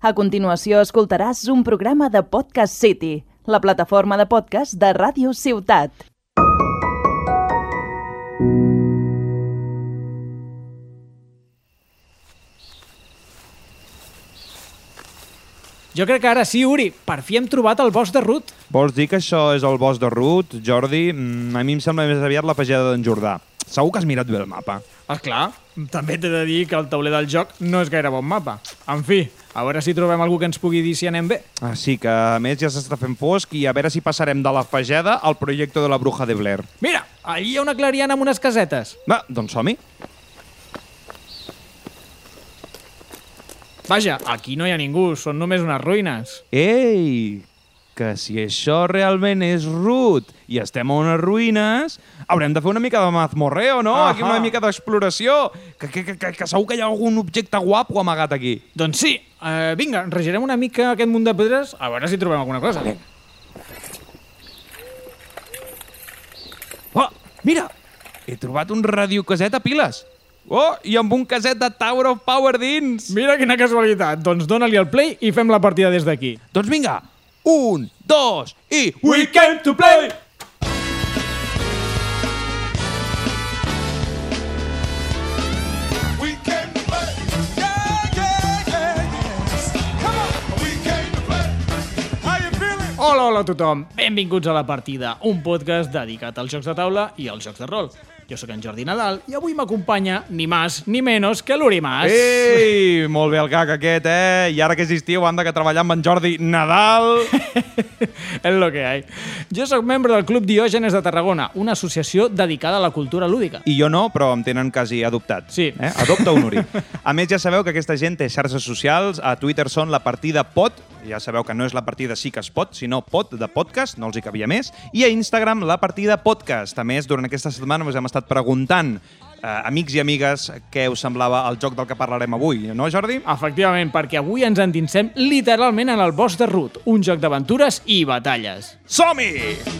A continuació escoltaràs un programa de Podcast City, la plataforma de podcast de Ràdio Ciutat. Jo crec que ara sí, Uri. Per fi hem trobat el bosc de Ruth. Vols dir que això és el bosc de Ruth, Jordi? Mm, a mi em sembla més aviat la pageda d'en Jordà. Segur que has mirat bé el mapa. Ah, clar. També t'he de dir que el tauler del joc no és gaire bon mapa. En fi, a veure si trobem algú que ens pugui dir si anem bé. Ah, sí, que a més ja s'està fent fosc i a veure si passarem de la pageda al projecte de la bruja de Blair. Mira, allí hi ha una clariana amb unes casetes. Va, doncs som-hi. Vaja, aquí no hi ha ningú, són només unes ruïnes. Ei, que si això realment és Ruth i estem a unes ruïnes, haurem de fer una mica de mazmorreo, no? Ahà. Aquí una mica d'exploració. Que, que, que, que segur que hi ha algun objecte guapo amagat aquí. Doncs sí, uh, vinga, regirem una mica aquest munt de pedres a veure si trobem alguna cosa. Oh, mira! He trobat un radiocaset a piles. Oh, i amb un caset de Tower of Power dins. Mira quina casualitat. Doncs dóna-li el play i fem la partida des d'aquí. Doncs vinga, un, dos i... We came to play! Hola, hola a tothom. Benvinguts a La Partida, un podcast dedicat als jocs de taula i als jocs de rol. Jo sóc en Jordi Nadal i avui m'acompanya ni más ni menos que l'Uri Mas. Ei, molt bé el gag aquest, eh? I ara que és estiu han de que treballar amb en Jordi Nadal. és lo que hay. Jo sóc membre del Club Diògenes de Tarragona, una associació dedicada a la cultura lúdica. I jo no, però em tenen quasi adoptat. Sí. Eh? Adopta un Uri. A més, ja sabeu que aquesta gent té xarxes socials. A Twitter són la partida pot, ja sabeu que no és la partida sí que es pot, sinó pot de podcast, no els hi cabia més. I a Instagram, la partida podcast. A més, durant aquesta setmana us hem estat preguntant eh, amics i amigues què us semblava el joc del que parlarem avui, no, Jordi? Efectivament, perquè avui ens endinsem literalment en el bosc de Ruth, un joc d'aventures i batalles. Som-hi! We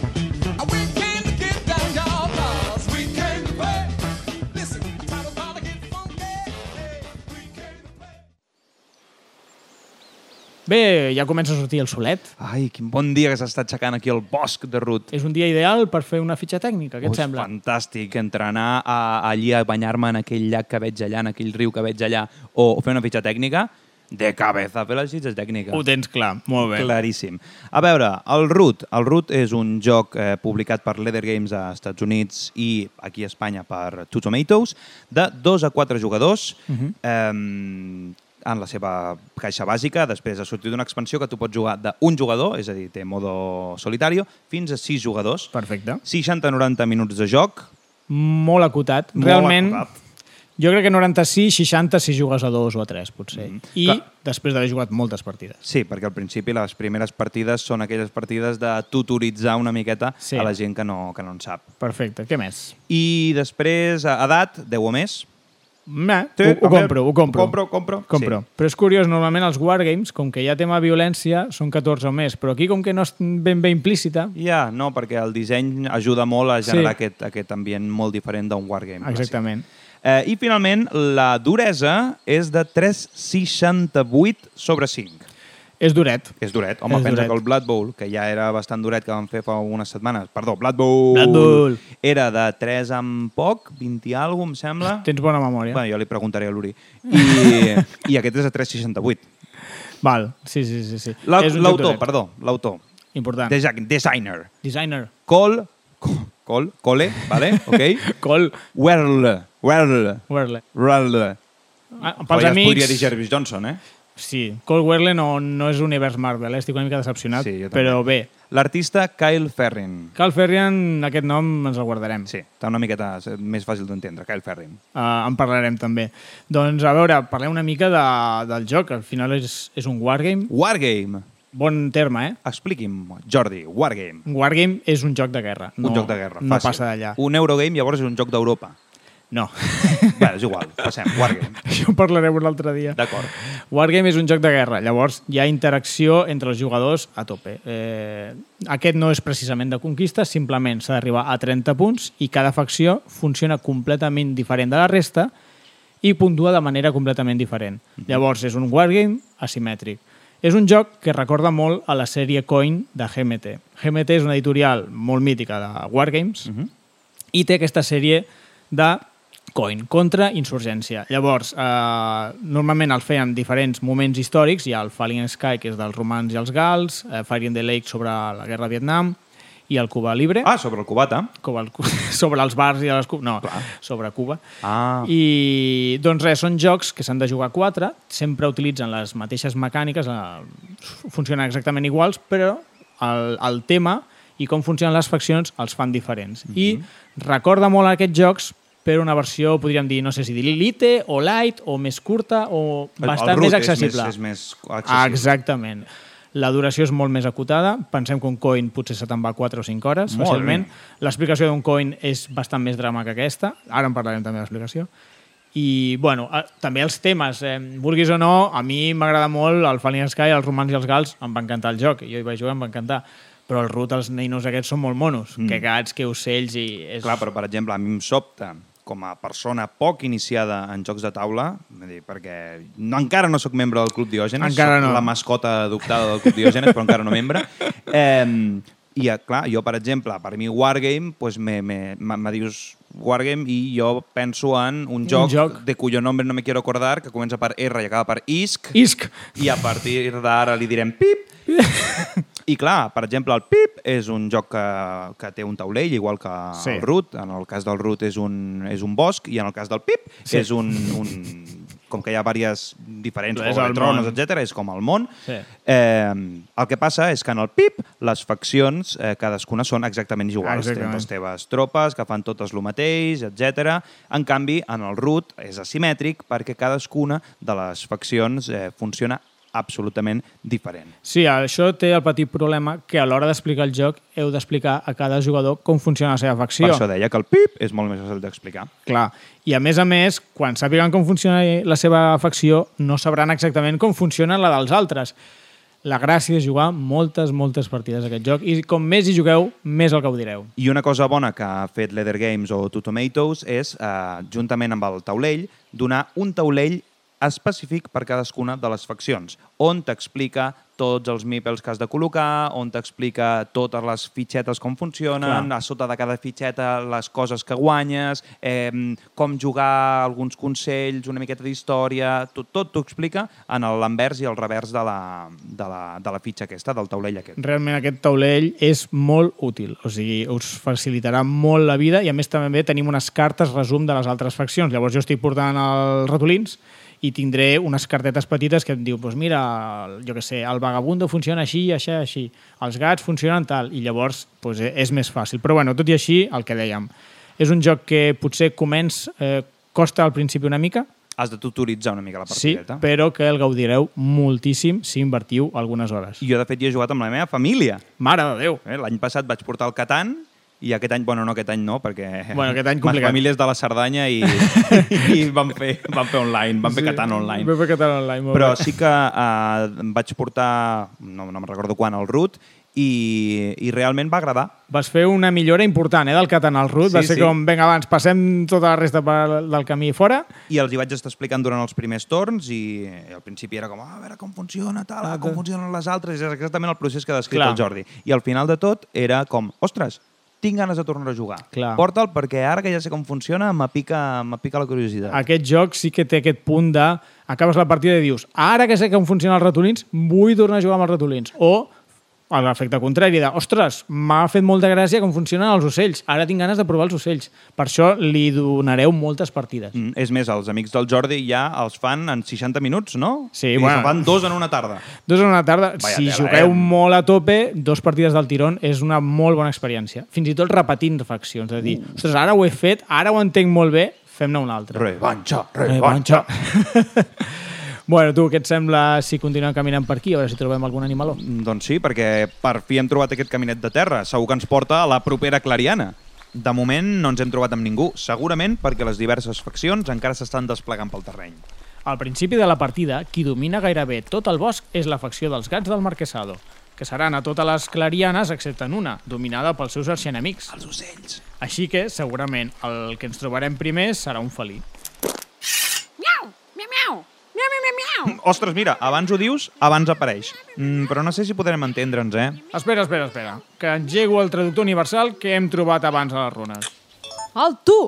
Bé, ja comença a sortir el solet. Ai, quin bon dia que s'està aixecant aquí al bosc de Ruth. És un dia ideal per fer una fitxa tècnica, què et Ui, sembla? Fantàstic, entrenar a, allí a banyar-me en aquell llac que veig allà, en aquell riu que veig allà, o fer una fitxa tècnica, de cabeza, fer les fitxes tècniques. Ho tens clar, molt bé. Claríssim. A veure, el Root. El Root és un joc eh, publicat per Leather Games a Estats Units i aquí a Espanya per Two Tomatoes, de 2 a 4 jugadors, uh -huh. eh, en la seva caixa bàsica. Després ha sortit una expansió que tu pots jugar d'un jugador, és a dir, té modo solitario, fins a 6 jugadors. Perfecte. 60-90 minuts de joc. Molt acotat. Molt Realment, acotat. jo crec que 96, 60 si jugues a dos o a tres, potser. Mhm. I Clar. després d'haver jugat moltes partides. Sí, perquè al principi les primeres partides són aquelles partides de tutoritzar una miqueta Sí. a la gent que no, que no en sap. Perfecte. Què més? I després, edat, 10 o més. Nah, Sí, ho, ho compro, ho compro. Compro, compro. Compro. Sí. Però és curiós, normalment els wargames, com que hi ha tema violència, són 14 o més, però aquí com que no és ben bé implícita, Ja, no, perquè el disseny ajuda molt a generar Sí. aquest, aquest ambient molt diferent d'un wargame. clàssic. exactament. Eh, I finalment, la duresa és de 3,68 sobre 5. És duret. És duret. Home, És pensa duret. que el Blood Bowl, que ja era bastant duret que vam fer fa unes setmanes, perdó, Blood Bowl, Blood Bowl. era de 3 amb poc, 20 i alguna em sembla. Tens bona memòria. Bueno, jo li preguntaré a l'Uri. I, I aquest és de 3,68. Val, sí, sí, sí. sí. L'autor, perdó, l'autor. Important. Desi- Designer. Designer. Col, Col, Cole, vale? Ok? Col. Werle, Werle, Werle. Werle. Ah, Pels ja es podria amics... dir Jervis Johnson, eh? Sí, Cole Werle no, no és univers Marvel, eh? estic una mica decepcionat, Sí, però bé. L'artista Kyle Ferrin. Cal Ferrian, aquest nom ens el guardarem. Sí, està una miqueta més fàcil d'entendre, Kyle Ferrin. Uh, en parlarem també. Doncs, a veure, parlem una mica de, del joc. Al final és, és un wargame. Wargame. Bon terme, eh? Expliqui'm, Jordi, Wargame. Wargame és un joc de guerra. Un joc de guerra, No fàcil. passa d'allà. Un Eurogame llavors és un joc d'Europa. No. Bé, és igual, passem, Wargame. Això ho parlarem un altre dia. D'acord. Wargame és un joc de guerra, llavors hi ha interacció entre els jugadors a tope. Eh, aquest no és precisament de conquista, simplement s'ha d'arribar a 30 punts i cada facció funciona completament diferent de la resta i puntua de manera completament diferent. Llavors, és un wargame asimètric. És un joc que recorda molt a la sèrie Coin de GMT. GMT és una editorial molt mítica de wargames i té aquesta sèrie de Coin, contra insurgència. Llavors, eh, normalment el feien en diferents moments històrics. Hi ha el Falling Sky, que és dels romans i els gals, eh, Fire in the Lake sobre la guerra de Vietnam, i el Cuba Libre, Ah, sobre el cubata. com el, sobre els bars i les Cuba, no, sobre Cuba. Ah. I doncs res, són jocs que s'han de jugar a quatre, sempre utilitzen les mateixes mecàniques, eh, funcionen exactament iguals, però el, el tema i com funcionen les faccions els fan diferents. I recorda molt aquests jocs per una versió, podríem dir, no sé si dir Elite o Light o més curta o El- el bastant root més és accessible. més- és més accessible. Exactament. La duració és molt més acotada. Pensem que un coin potser se te'n va 4 o 5 hores, Molt fàcilment. L'explicació d'un coin és bastant més drama que aquesta. Ara en parlarem també de l'explicació. I, bueno, eh, també els temes. Eh, vulguis o no, a mi m'agrada molt el Falling Sky, els romans i els gals. Em va encantar el joc. Jo hi vaig jugar, em va encantar. Però el root, els neinos aquests són molt monos. Mm. Que gats, que ocells i... És... Clar, però per exemple, a mi em sobta com a persona poc iniciada en jocs de taula, dir, perquè no, encara no sóc membre del Club Diògenes, Encara no. la mascota adoptada del Club Diògenes, però encara no membre. Eh, I, clar, jo, per exemple, per mi Wargame, pues me, me, me, me dius Wargame i jo penso en un joc, joc. de cuyo nombre no me quiero acordar, que comença per R i acaba per ISC, Isc! i a partir d'ara li direm pip. I clar, per exemple, el pip és un joc que, que té un taulell, igual que Sí. el root. En el cas del root és un, és un bosc i en el cas del pip Sí. és un, un... Com que hi ha diverses diferents És el de Tronos, etc és com el món. Sí. Eh, el que passa és que en el pip les faccions, eh, cadascuna són exactament iguals. Exactament. Tens les teves tropes que fan totes el mateix, etc. En canvi, en el root és asimètric perquè cadascuna de les faccions eh, funciona absolutament diferent. Sí, això té el petit problema que a l'hora d'explicar el joc heu d'explicar a cada jugador com funciona la seva facció. Per això deia que el pip és molt més fàcil d'explicar. Clar. I a més a més, quan sàpiguen com funciona la seva facció, no sabran exactament com funciona la dels altres. La gràcia és jugar moltes, moltes partides d'aquest joc i com més hi jugueu, més el gaudireu. I una cosa bona que ha fet Leather Games o Two Tomatoes és, eh, juntament amb el taulell, donar un taulell específic per cadascuna de les faccions, on t'explica tots els meeples que has de col·locar, on t'explica totes les fitxetes com funcionen, Clar. a sota de cada fitxeta les coses que guanyes, eh, com jugar, alguns consells, una miqueta d'història, tot, tot t'ho explica en l'anvers i el revers de la, de, la, de la fitxa aquesta, del taulell aquest. Realment aquest taulell és molt útil, o sigui, us facilitarà molt la vida i a més també tenim unes cartes resum de les altres faccions. Llavors jo estic portant els ratolins i tindré unes cartetes petites que em diu, doncs mira, jo que sé, el vagabundo funciona així, així, així, els gats funcionen tal, i llavors doncs, eh, és més fàcil. Però bueno, tot i així, el que dèiem, és un joc que potser començ, eh, costa al principi una mica, Has de tutoritzar una mica la sí, partideta. però que el gaudireu moltíssim si invertiu algunes hores. Jo, de fet, hi he jugat amb la meva família. Mare de Déu! Eh? L'any passat vaig portar el Catan i aquest any, bueno, no aquest any no, perquè Bueno, aquest any les complicat. famílies de la Cerdanya i, i van, fer, van fer online, van fer Catan online. Vam fer Catan online, molt Però bé. sí que eh, vaig portar, no, no me'n recordo quan, el root, i, i realment va agradar. Vas fer una millora important eh, del Catan al Root. Sí, Va ser sí. com, vinga, abans, passem tota la resta per, del camí fora. I els hi vaig estar explicant durant els primers torns i, i al principi era com, ah, a veure com funciona, tal, ah, com funcionen les altres, és exactament el procés que ha descrit Clar. el Jordi. I al final de tot era com, ostres, tinc ganes de tornar a jugar. Clar. Porta'l perquè ara que ja sé com funciona m'apica la curiositat. Aquest joc sí que té aquest punt de... Acabes la partida i dius, ara que sé com funcionen els ratolins, vull tornar a jugar amb els ratolins. O a l'efecte contrari, de, ostres, m'ha fet molta gràcia com funcionen els ocells, ara tinc ganes de provar els ocells. Per això li donareu moltes partides. Mm, és més, els amics del Jordi ja els fan en 60 minuts, no? Sí, dir, bueno. fan dos en una tarda. Dos en una tarda, Vaya si tela, jugueu eh? molt a tope, dos partides del tirón és una molt bona experiència. Fins i tot repetint faccions, de dir, Uh. ostres, ara ho he fet, ara ho entenc molt bé, fem-ne una altra. Revanxa, Revanxa. bueno, tu, què et sembla si continuem caminant per aquí, a veure si trobem algun animaló? Mm, Doncs sí, perquè per fi hem trobat aquest caminet de terra. Segur que ens porta a la propera Clariana. De moment no ens hem trobat amb ningú, segurament perquè les diverses faccions encara s'estan desplegant pel terreny. Al principi de la partida, qui domina gairebé tot el bosc és la facció dels gats del Marquesado, que seran a totes les clarianes excepte en una, dominada pels seus arxienemics. Els ocells. Així que, segurament, el que ens trobarem primer serà un felí. Ostres, mira, abans ho dius, abans apareix. Mm, però no sé si podrem entendre'ns, eh? Espera, espera, espera, que engego el traductor universal que hem trobat abans a les runes. Alt tu!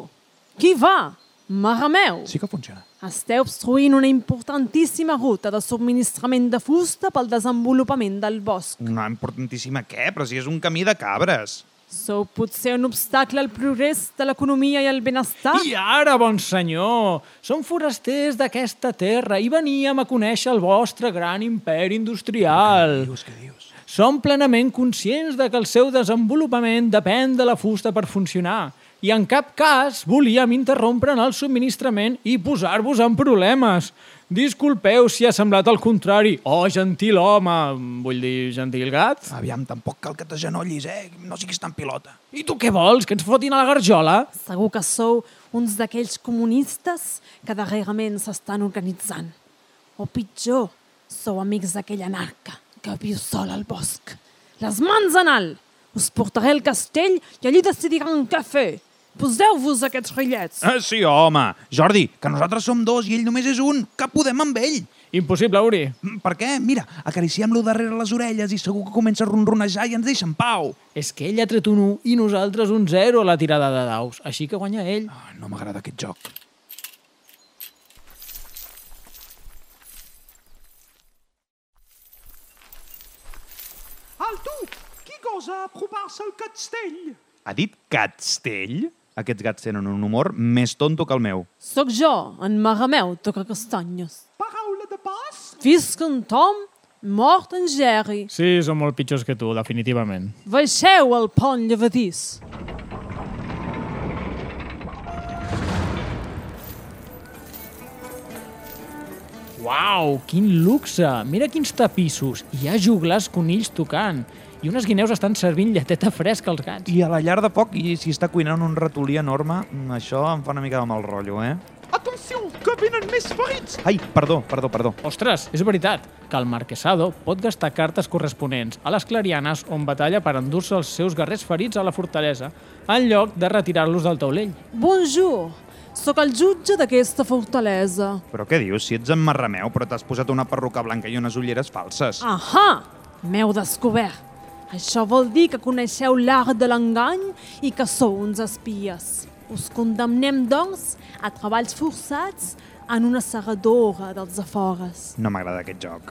Qui va? Mare meu! Sí que funciona. Esteu obstruint una importantíssima ruta de subministrament de fusta pel desenvolupament del bosc. Una importantíssima què? Però si és un camí de cabres. Sou potser un obstacle al progrés de l'economia i el benestar? I ara, bon senyor, som forasters d'aquesta terra i veníem a conèixer el vostre gran imperi industrial. Dius, què dius? Som plenament conscients de que el seu desenvolupament depèn de la fusta per funcionar i en cap cas volíem interrompre'n el subministrament i posar-vos en problemes. Disculpeu si ha semblat el contrari. Oh, gentil home, vull dir, gentil gat. Aviam, tampoc cal que t'agenollis, eh? No siguis tan pilota. I tu què vols, que ens fotin a la garjola? Segur que sou uns d'aquells comunistes que darrerament s'estan organitzant. O pitjor, sou amics d'aquell anarca que viu sol al bosc. Les mans en alt! Us portaré al castell i allí decidiran què fer. Poseu-vos aquests rillets. Ah, sí, home. Jordi, que nosaltres som dos i ell només és un. Que podem amb ell? Impossible, Uri. Mm, Per què? Mira, acariciem-lo darrere les orelles i segur que comença a ronronejar i ens deixa en pau. És que ell ha tret un 1 i nosaltres un 0 a la tirada de daus, així que guanya ell. Ah, no m'agrada aquest joc. Alto! Qui gosa apropar-se al castell? Ha dit castell? Aquests gats tenen un humor més tonto que el meu. Sóc jo, en mare meu, toca castanyes. Paraula de pas? Visc en Tom, mort en Jerry. Sí, són molt pitjors que tu, definitivament. Baixeu al pont llevadís. Uau, quin luxe! Mira quins tapissos! Hi ha joglars conills tocant. I unes guineus estan servint lleteta fresca als gats. I a la llar de poc, i si està cuinant un ratolí enorme, mm, això em fa una mica de mal rotllo, eh? Atenció, que venen més ferits! Ai, perdó, perdó, perdó. Ostres, és veritat que el marquesado pot gastar cartes corresponents a les clarianes on batalla per endur-se els seus guerrers ferits a la fortalesa, en lloc de retirar-los del taulell. Bonjour, sóc el jutge d'aquesta fortalesa. Però què dius? Si ets en Marrameu, però t'has posat una perruca blanca i unes ulleres falses. Ahà, m'heu descobert. Això vol dir que coneixeu l'art de l'engany i que sou uns espies. Us condemnem, doncs, a treballs forçats en una serradora dels afores. No m'agrada aquest joc.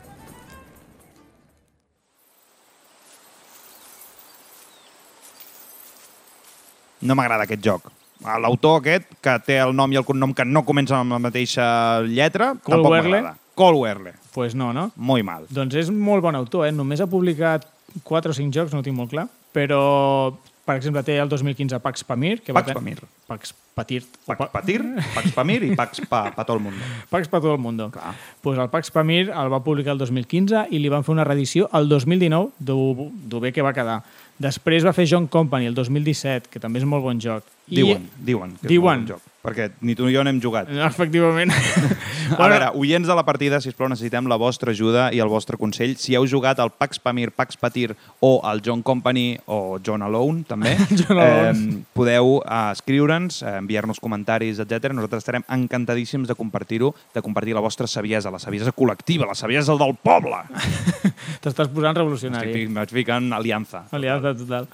No m'agrada aquest joc. L'autor aquest, que té el nom i el cognom que no comencen amb la mateixa lletra, Cole tampoc m'agrada. Cole Wehrle. Pues no, no? Muy mal. Doncs és molt bon autor, eh? Només ha publicat 4 o 5 jocs, no ho tinc molt clar, però, per exemple, té el 2015 Pax Pamir, que Pax va Pamir. Pax Patir. Pax Patir, Pax Pamir i Pax pa, pa tot el món. Pax pa tot el mundo. Clar. Pues el Pax Pamir el va publicar el 2015 i li van fer una reedició el 2019 d'ho bé que va quedar. Després va fer John Company el 2017, que també és molt bon joc. I- Diuen, diuen que és Diuen. molt bon joc. Perquè ni tu ni jo n'hem jugat. Efectivament. A veure, oients de la partida, si plau necessitem la vostra ajuda i el vostre consell. Si heu jugat al Pax Pamir, Pax Patir o al John Company o John Alone, també, John Alone. eh, podeu eh, escriure'ns, eh, enviar-nos comentaris, etc. Nosaltres estarem encantadíssims de compartir-ho, de compartir la vostra saviesa, la saviesa col·lectiva, la saviesa del poble. T'estàs posant revolucionari. Estic, m'estic ficant aliança. Aliança total.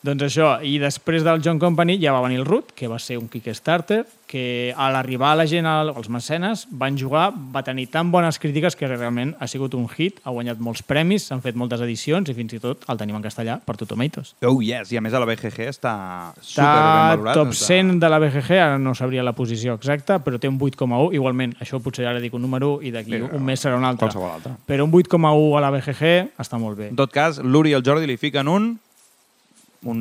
Doncs això, i després del John Company ja va venir el Root, que va ser un Kickstarter, que a l'arribar la gent, al- els mecenes, van jugar, va tenir tan bones crítiques que realment ha sigut un hit, ha guanyat molts premis, s'han fet moltes edicions i fins i tot el tenim en castellà per Totomatoes. Oh, yes, i a més a la BGG està Està superben valorat. top està- 100 de la BGG, ara no sabria la posició exacta, però té un 8,1, igualment, això potser ara dic un número i d'aquí Sí, un mes serà un altre. qualsevol altre. Però un 8,1 a la BGG està molt bé. En tot cas, l'Uri i el Jordi li fiquen un un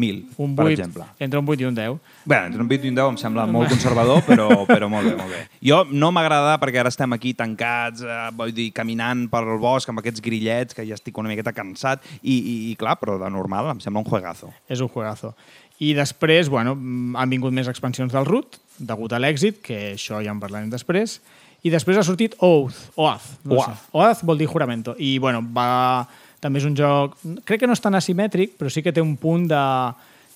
1.000, Un per 8, exemple. entre un 8 i un 10. Bé, entre un 8 i un 10 em sembla molt conservador, però, però molt bé, molt bé. Jo no m'agrada perquè ara estem aquí tancats, eh, vull dir, caminant per el bosc amb aquests grillets, que ja estic una miqueta cansat, i, i, i clar, però de normal em sembla un juegazo. És un juegazo. I després, bueno, han vingut més expansions del Root, degut a l'èxit, que això ja en parlarem després, i després ha sortit Oath, Oath, no Oath. Sé. Oath vol dir juramento, i bueno, va... també és un joc, crec que no és tan asimètric, però sí que té un punt de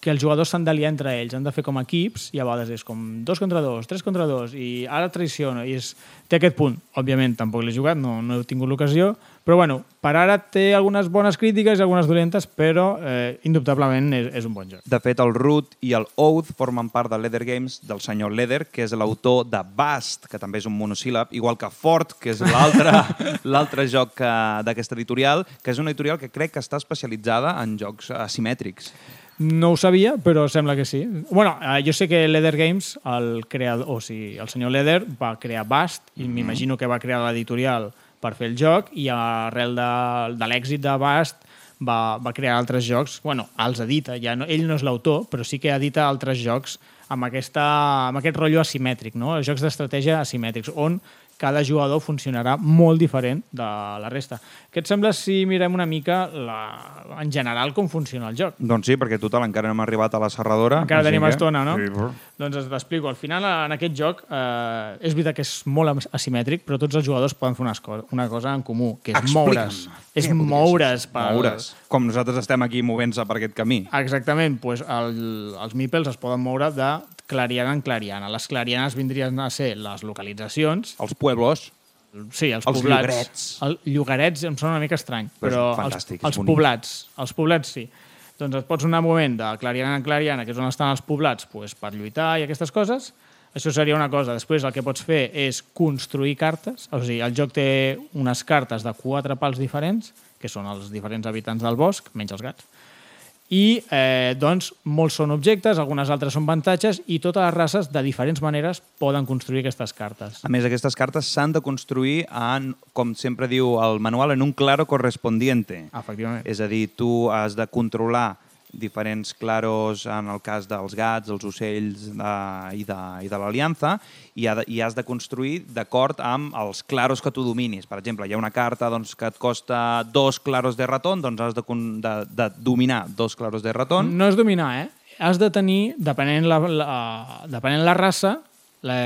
que els jugadors s'han d'aliar entre ells, han de fer com equips i a vegades és com dos contra dos, tres contra dos i ara traiciona i és, té aquest punt. Òbviament tampoc l'he jugat, no, no he tingut l'ocasió, però bueno, per ara té algunes bones crítiques i algunes dolentes, però eh, indubtablement és, és un bon joc. De fet, el Root i el Oath formen part de Leather Games del senyor Leather, que és l'autor de Bast, que també és un monosíl·lab, igual que Fort, que és l'altre joc que- d'aquesta editorial, que és una editorial que crec que està especialitzada en jocs asimètrics. No ho sabia, però sembla que sí. bueno, eh, jo sé que Leather Games, el creador, o sigui, el senyor Leather va crear Bast i m'imagino que va crear l'editorial per fer el joc i arrel de, de l'èxit de Bast va, va crear altres jocs. bueno, els edita, ja no, ell no és l'autor, però sí que edita altres jocs amb, aquesta, amb aquest rotllo asimètric, no? jocs d'estratègia asimètrics, on cada jugador funcionarà molt diferent de la resta. Què et sembla si mirem una mica la, en general com funciona el joc? Doncs sí, perquè total, encara no hem arribat a la serradora. Encara tenim que- estona, no? Sí, però... Doncs t'explico. Al final, en aquest joc, eh, és veritat que és molt as- asimètric, però tots els jugadors poden fer una, esco- una cosa en comú, que és Explica'm. moure's. És moure's. pel- Moure's. Com nosaltres estem aquí movent-se per aquest camí. Exactament, doncs el, els meeples es poden moure de clariana en clariana. Les clarianes vindrien a ser les localitzacions, Els pueblos. sí, els, Els poblats. llogarets. El, llogarets em sona una mica estrany, Però però, els, els poblats, els poblats sí. Doncs et pots anar movent de clariana en clariana, que és on estan els poblats, doncs, per lluitar i aquestes coses. Això seria una cosa. Després el que pots fer és construir cartes. O sigui, el joc té unes cartes de quatre pals diferents, que són els diferents habitants del bosc, menys els gats. I eh, doncs, molts són objectes, algunes altres són avantatges i totes les races, de diferents maneres, poden construir aquestes cartes. A més, aquestes cartes s'han de construir en, com sempre diu el manual, en un claro correspondiente. Efectivament. És a dir, tu has de controlar diferents claros en el cas dels gats, els ocells de, i de, i de l'aliança i, ha i has de construir d'acord amb els claros que tu dominis. Per exemple, hi ha una carta doncs, que et costa dos claros de ratón, doncs has de, de, de dominar dos claros de ratón. No és dominar, eh? Has de tenir, depenent la, la, depenent la raça, la,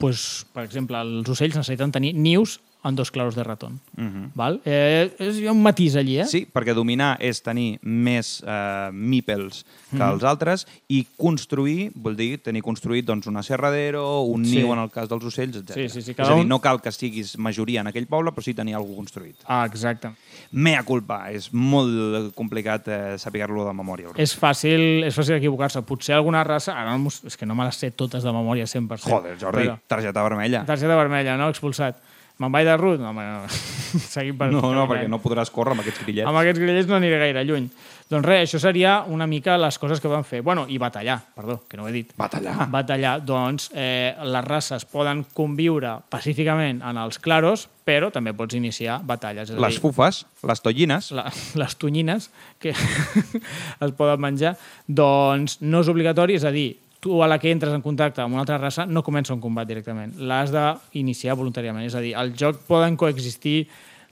pues, per exemple, els ocells necessiten tenir nius en dos claros de ratón. Uh -huh. val? eh, és, hi ha un matís allí, eh? Sí, perquè dominar és tenir més eh, meeples que Mhm. els altres i construir vol dir tenir construït doncs, un aserradero, un Sí. niu en el cas dels ocells, etc. Sí, sí, sí, és a dir, no cal que siguis majoria en aquell poble, però sí tenir alguna construït. Ah, exacte. Mea culpa, és molt complicat eh, saber-lo de memòria. És fàcil, és fàcil equivocar-se. Potser alguna raça... Ara no, és que no me les sé totes de memòria 100%. Joder, Jordi, Però, targeta vermella. targeta vermella, no? Expulsat. Me'n vaig de Ruth? No, no. Seguim per... No, no, perquè no podràs córrer amb aquests grillets. Amb aquests grillets no aniré gaire lluny. Doncs res, això seria una mica les coses que van fer. Bueno, i batallar, perdó, que no ho he dit. Batallar. Batallar, doncs eh, les races poden conviure pacíficament en els claros, però també pots iniciar batalles. És Les dir, fufes, les tollines, la, les tonyines que es poden menjar, doncs no és obligatori, és a dir, tu a la que entres en contacte amb una altra raça no comença un combat directament, l'has d'iniciar voluntàriament, és a dir, al joc poden coexistir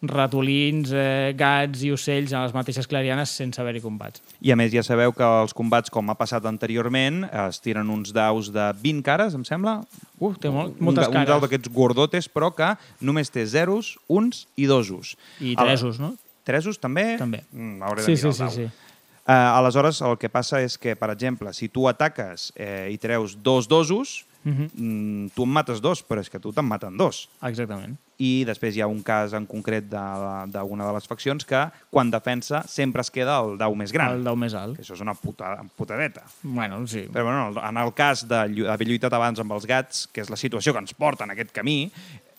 ratolins, eh, gats i ocells en les mateixes clarianes sense haver-hi combats. I a més ja sabeu que els combats, com ha passat anteriorment, es tiren uns daus de 20 cares, em sembla. Uh, té molt, un, moltes da- un dau cares. d'aquests gordotes, però que només té zeros, uns i dosos. I A tresos, no? Tresos també? També. Mm, hauré de Sí, mirar sí, el sí, dau. sí. Uh, aleshores, el que passa és que, per exemple, si tu ataques eh, i treus dos dosos, Mhm. mm, tu en mates dos, però és que tu te'n maten dos. Exactament. I després hi ha un cas en concret de- d'una de, les faccions que, quan defensa, sempre es queda el dau més gran. El dau més alt. Que això és una puta, putadeta. Bueno, sí. Però bueno, en el cas d'haver lluitat abans amb els gats, que és la situació que ens porta en aquest camí,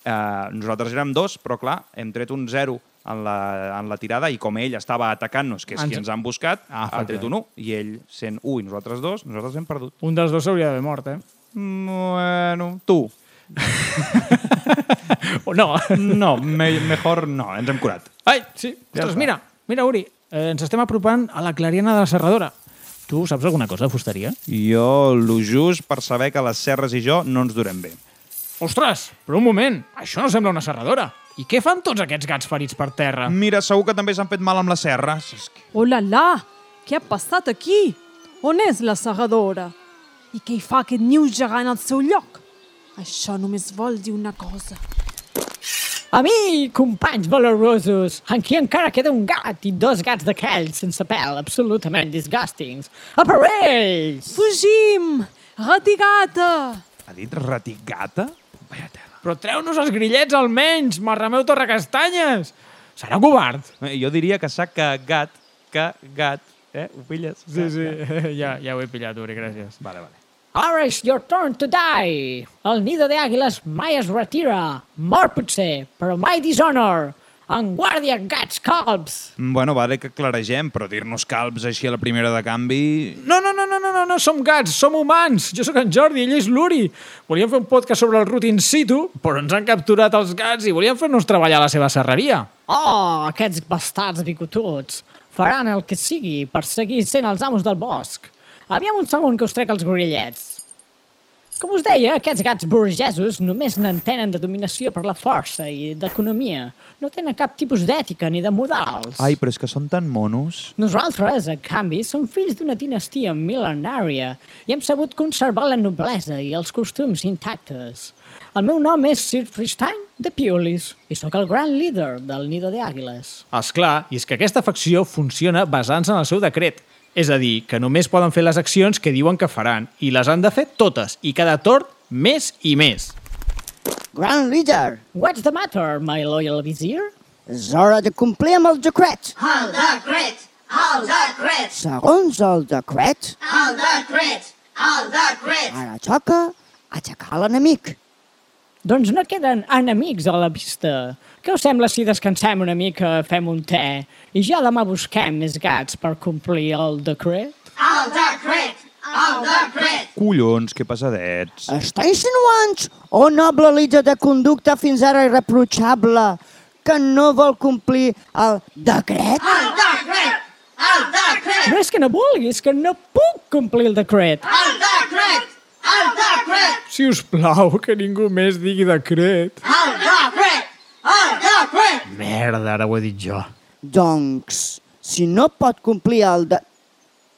eh, nosaltres érem dos, però clar, hem tret un zero en la, en la tirada i com ell estava atacant-nos, que és Ens- qui ens han buscat, Ah, ha tret un efectivament. 1 i ell sent 1 i nosaltres dos, nosaltres hem perdut. Un dels dos s'hauria d'haver mort, eh? Bueno, tu. O no. No, me, mejor no, ens hem curat. Ai, sí. Ja Ostres, mira, mira, Uri, eh, ens estem apropant a la clariana de la serradora. Tu saps alguna cosa de fusteria? Jo, lo just per saber que les serres i jo no ens durem bé. Ostres, però un moment, això no sembla una serradora. I què fan tots aquests gats ferits per terra? Mira, segur que també s'han fet mal amb. És que- Oh la la! Què ha passat aquí? On és la serradora? I què hi fa aquest niu gegant al seu lloc? Això només vol dir una cosa. A mi, companys valorosos, aquí encara queda un gat i dos gats d'aquells sense pèl, absolutament disgustings. Aparells! Fugim! Ratigata! Ha dit ratigata? Vaya tela. Però treu-nos els grillets almenys, marrameu torrecastanyes! Serà covard. Eh, Jo diria que s'ha cagat, cagat, eh? Ho pilles? Sí, sí, ja, ja ho he pillat, Uri, gràcies. Vale, vale. Ara és your turn to die. El nido de àguiles mai es retira. Mor potser, però mai dishonor. En guàrdia, gats calbs. Mm, Bueno, vale que claregem, però dir-nos calbs així a la primera de canvi... No, no, no, no, no, no, no, som gats, som humans. Jo sóc en Jordi, ell és l'Uri. Volíem fer un podcast sobre el root in situ, però ens han capturat els gats i volien fer-nos treballar a la seva serreria. Oh, aquests bastards bigotuts. Faran el que sigui per seguir sent els amos del bosc. Aviam un segon que us trec els gorillets. Com us deia, aquests gats burgesos només n'entenen de dominació per la força i d'economia. No tenen cap tipus d'ètica ni de modals. Ai, però és que són tan monos. Nosaltres, a canvi, som fills d'una dinastia mil·lenària i hem sabut conservar la noblesa i els costums intactes. El meu nom és Sir Fristein de Piolis i sóc el gran líder del Nido de Àguiles. És clar, i és que aquesta facció funciona basant-se en el seu decret. És a dir, que només poden fer les accions que diuen que faran, i les han de fer totes, i cada torn més i més. Gran líder, What's the matter, my loyal vizier? és hora de complir amb el decret. El decret! El decret! Segons el decret, El decret! El decret! ara toca aixecar l'enemic. Doncs no queden enemics a la vista. Què us sembla si descansem una mica, fem un te, i ja demà busquem més gats per complir el decret? El decret! El decret! Collons, que passadets. Està insinuant, oh noble líder de conducta fins ara irreprotxable, que no vol complir el decret? El decret! El decret! No és que no vulgui, és que no puc complir el decret. El decret! El decret! Si us plau, que ningú més digui decret. El decret! Decret! Merda, ara ho he dit jo. Doncs, si no pot complir el de...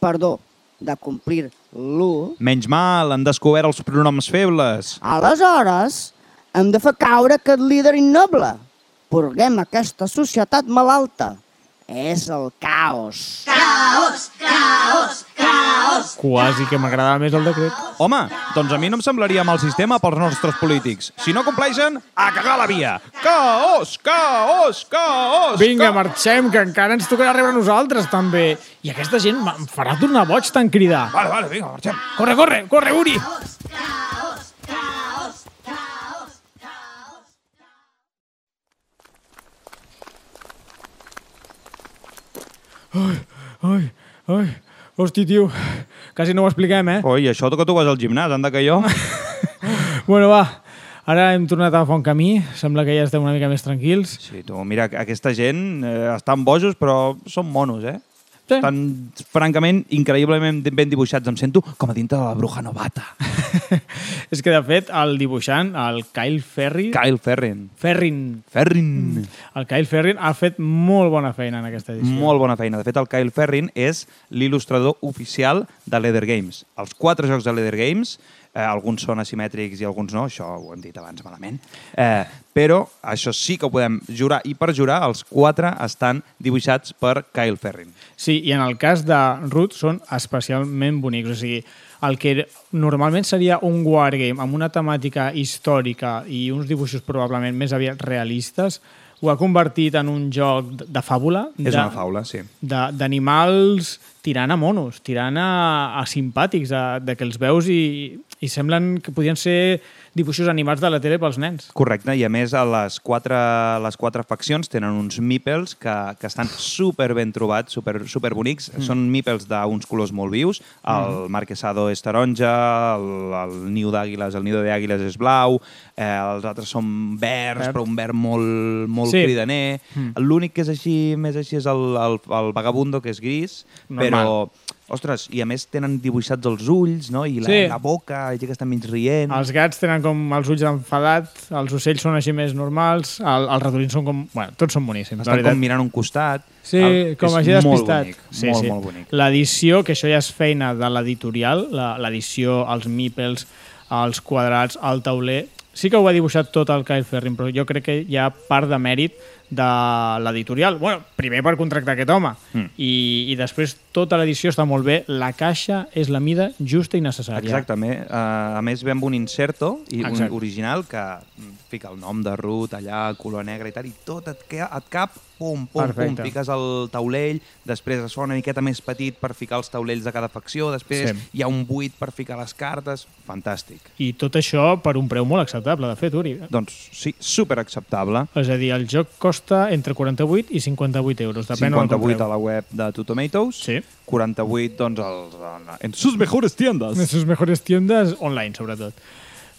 Perdó, de complir l'1, Menys mal, han descobert els pronoms febles. aleshores hem de fer caure aquest líder innoble. Purguem aquesta societat malalta. És el caos. Caos! Caos! Caos! Quasi que m'agradava més el decret. Home, doncs a mi no em semblaria mal sistema pels nostres polítics. Si no compleixen, a cagar la via. Caos, caos, caos. Vinga, marxem, que encara ens tocarà rebre nosaltres, també. I aquesta gent em farà tornar boig tant cridar. Vale, vale, vinga, marxem. Corre, corre, corre, Uri! Caos! Caos! Caos! Caos! Ai, ai, hosti, tio, quasi no ho expliquem, eh? Oi, això que tu vas al gimnàs, anda que jo. Bueno, va, ara hem tornat a un camí, sembla que ja estem una mica més tranquils. Sí, tu, mira, aquesta gent eh, estan bojos, però són monos, eh? Sí. Estan, francament, increïblement ben dibuixats. Em sento com a dintre de la bruja novata. És que, de fet, el dibuixant, el Kyle Ferry... Kyle Ferrin. Ferrin. Ferrin. El Kyle Ferrin ha fet molt bona feina en aquesta edició. Molt bona feina. De fet, el Kyle Ferrin és l'il·lustrador oficial de Leather Games. Els quatre jocs de Leather Games, eh, alguns són asimètrics i alguns no, això ho hem dit abans malament, eh, però això sí que ho podem jurar, i per jurar els quatre estan dibuixats per Kyle Ferrin. Sí, i en el cas de Root són especialment bonics. O sigui, el que normalment seria un wargame amb una temàtica històrica i uns dibuixos probablement més aviat realistes, ho ha convertit en un joc de, de fàbula. És de, una faula, sí. de- d'animals tirant a monos, tirant a, a simpàtics, a, de que els veus i, i semblen que podien ser dibuixos animats de la tele pels nens. Correcte, i a més a les quatre, les quatre faccions tenen uns meeples que, que estan super ben trobats, super, super bonics. Mm. Són meeples d'uns colors molt vius. El marquesado és taronja, el, el niu d'àguiles, el nido d'àguiles és blau, eh, els altres són verds, Verd. però un verd molt, molt Sí. cridaner. L'únic que és així, més així, és el, el, el vagabundo, que és gris, Normal. però... Ostres, i a més tenen dibuixats els ulls, no? I la, Sí. la boca, i que estan mig rient. Els gats tenen com els ulls enfadats, els ocells són així més normals, el, els ratolins són com... Bueno, tots són boníssims. Estan com mirant un costat. Sí, El- com així molt despistat. Bonic, sí, molt, sí. molt bonic. L'edició, que això ja és feina de l'editorial, la- l'edició, els meeples, els quadrats, el tauler, sí que ho ha dibuixat tot el Kyle Ferrin, però jo crec que hi ha part de mèrit de l'editorial. bueno, primer per contractar aquest home Mm. i, i després tota l'edició està molt bé. La caixa és la mida justa i necessària. Exactament. Uh, a més, ve amb un inserto i un original que fica el nom de Ruth allà, color negre i tal, i tot et, et cap, pum, pum, Perfecte. pum, fiques el taulell, després es fa una miqueta més petit per ficar els taulells de cada facció, després Sí. hi ha un buit per ficar les cartes, fantàstic. I tot això per un preu molt acceptable, de fet, Uri. Doncs sí, super acceptable. És a dir, el joc costa entre 48 i 58 euros, depèn on el 58 a la web de Two Tomatoes, Sí. 48 doncs als, en, en sus mejores tiendas. En sus mejores tiendas online, sobretot.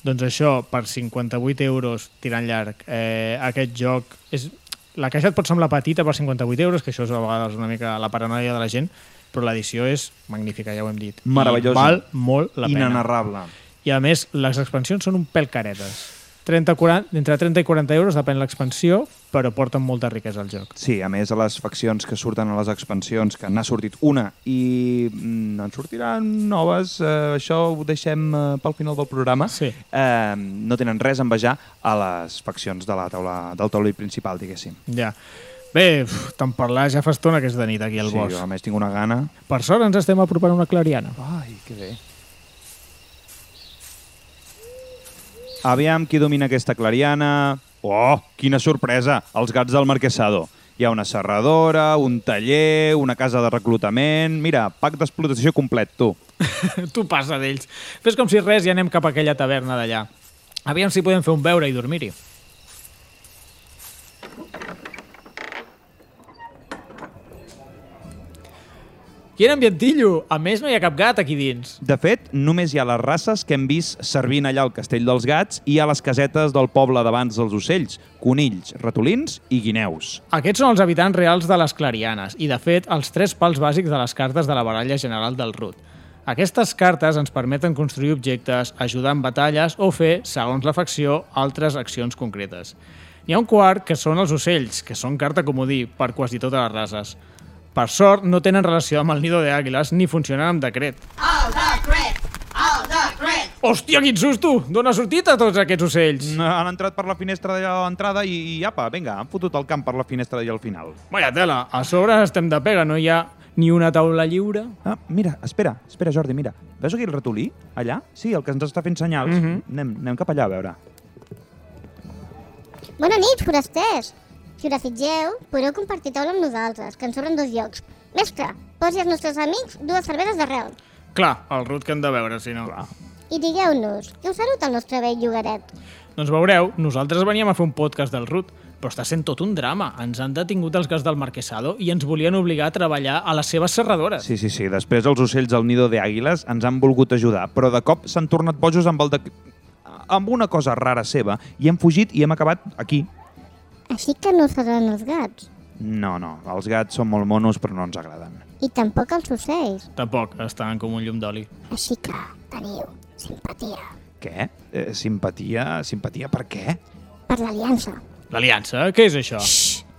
Doncs això, per 58 euros tirant llarg, eh, aquest joc... És... La caixa et pot semblar petita per 58 euros, que això és a vegades una mica la paranoia de la gent, però l'edició és magnífica, ja ho hem dit. Meravellosa. I val molt la pena. Inenarrable. I a més, les expansions són un pèl caretes. 30, 40, entre 30 i 40 euros, depèn l'expansió, però porten molta riquesa al joc. Sí, a més, a les faccions que surten a les expansions, que n'ha sortit una i mm, en sortiran noves, eh, això ho deixem eh, pel final del programa, Sí. eh, no tenen res a envejar a les faccions de la taula, del taulell principal, diguéssim. Ja. Bé, tant parlar ja fa estona que és de nit aquí al sí, bosc. jo a més tinc una gana. Per sort ens estem apropant a una clariana. Ai, que bé. Aviam qui domina aquesta clariana. Oh, quina sorpresa! Els gats del Marquesado. Hi ha una serradora, un taller, una casa de reclutament... Mira, pack d'explotació complet, tu. tu passa d'ells. Fes com si res i anem cap a aquella taverna d'allà. Aviam si podem fer un beure i dormir-hi. Quin ambientillo! A més, no hi ha cap gat aquí dins. De fet, només hi ha les races que hem vist servint allà al Castell dels Gats i a les casetes del poble d'abans dels ocells, conills, ratolins i guineus. Aquests són els habitants reals de les Clarianes i, de fet, els tres pals bàsics de les cartes de la baralla general del Rut. Aquestes cartes ens permeten construir objectes, ajudar en batalles o fer, segons la facció, altres accions concretes. N'hi ha un quart que són els ocells, que són carta comodí per quasi totes les races. Per sort, no tenen relació amb el nido d'àguiles ni funcionen amb decret. Crit! All the crit! Hòstia, quin susto! D'on ha sortit a tots aquests ocells? Han entrat per la finestra d'allà a l'entrada i, i apa, vinga, han fotut el camp per la finestra d'allà al final. Vaya tela, a sobre estem de pega, no hi ha ni una taula lliure. Ah, mira, espera, espera, Jordi, mira. Veus aquí el ratolí? Allà? Sí, el que ens està fent senyals. Mhm. anem, anem cap allà a veure. Bona nit, forasters! Si us desitgeu, podeu compartir taula amb nosaltres, que ens sobren dos llocs. Mestre, posi als nostres amics dues cerveses d'arrel. Clar, el Rut que hem de veure, si no. Clar. I digueu-nos, què us saluda el nostre vell llogaret? Doncs veureu, nosaltres veníem a fer un podcast del Rut, però està sent tot un drama. Ens han detingut els gats del Marquesado i ens volien obligar a treballar a les seves serradores. Sí, sí, sí. Després els ocells del nido de àguiles ens han volgut ajudar, però de cop s'han tornat bojos amb el de... amb una cosa rara seva i hem fugit i hem acabat aquí. Així que no seran els gats. No, no, els gats són molt monos però no ens agraden. I tampoc els ocells. Tampoc, estan com un llum d'oli. Així que teniu simpatia Què? Eh, simpatia? Simpatia per què? per l'aliança. L'aliança? Què és això?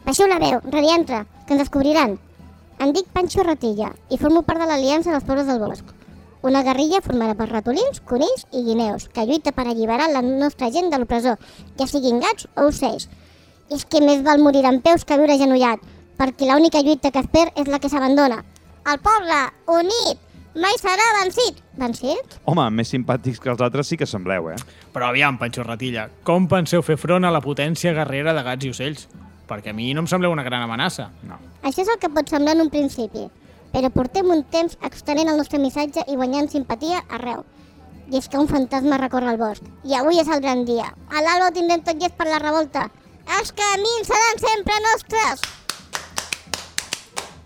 Baixeu la veu, radiantra, que ens descobriran. Em dic Pancho Ratilla i formo part de l'Aliança dels Pobles del Bosc. Una guerrilla formada per ratolins, conills i guineus, que lluita per alliberar la nostra gent de l'opressor, ja siguin gats o ocells. És que més val morir en peus que viure agenollat, perquè l'única lluita que es perd és la que s'abandona. El poble, unit, mai serà vencit. Vencit? Home, més simpàtics que els altres sí que sembleu, eh? Però aviam, Panxo Ratilla, com penseu fer front a la potència guerrera de gats i ocells? Perquè a mi no em sembleu una gran amenaça. No. Això és el que pot semblar en un principi, però portem un temps extenent el nostre missatge i guanyant simpatia arreu. I és que un fantasma recorre el bosc. I avui és el gran dia. A l'alba ho tindrem tot llest per la revolta. Els camins seran sempre nostres!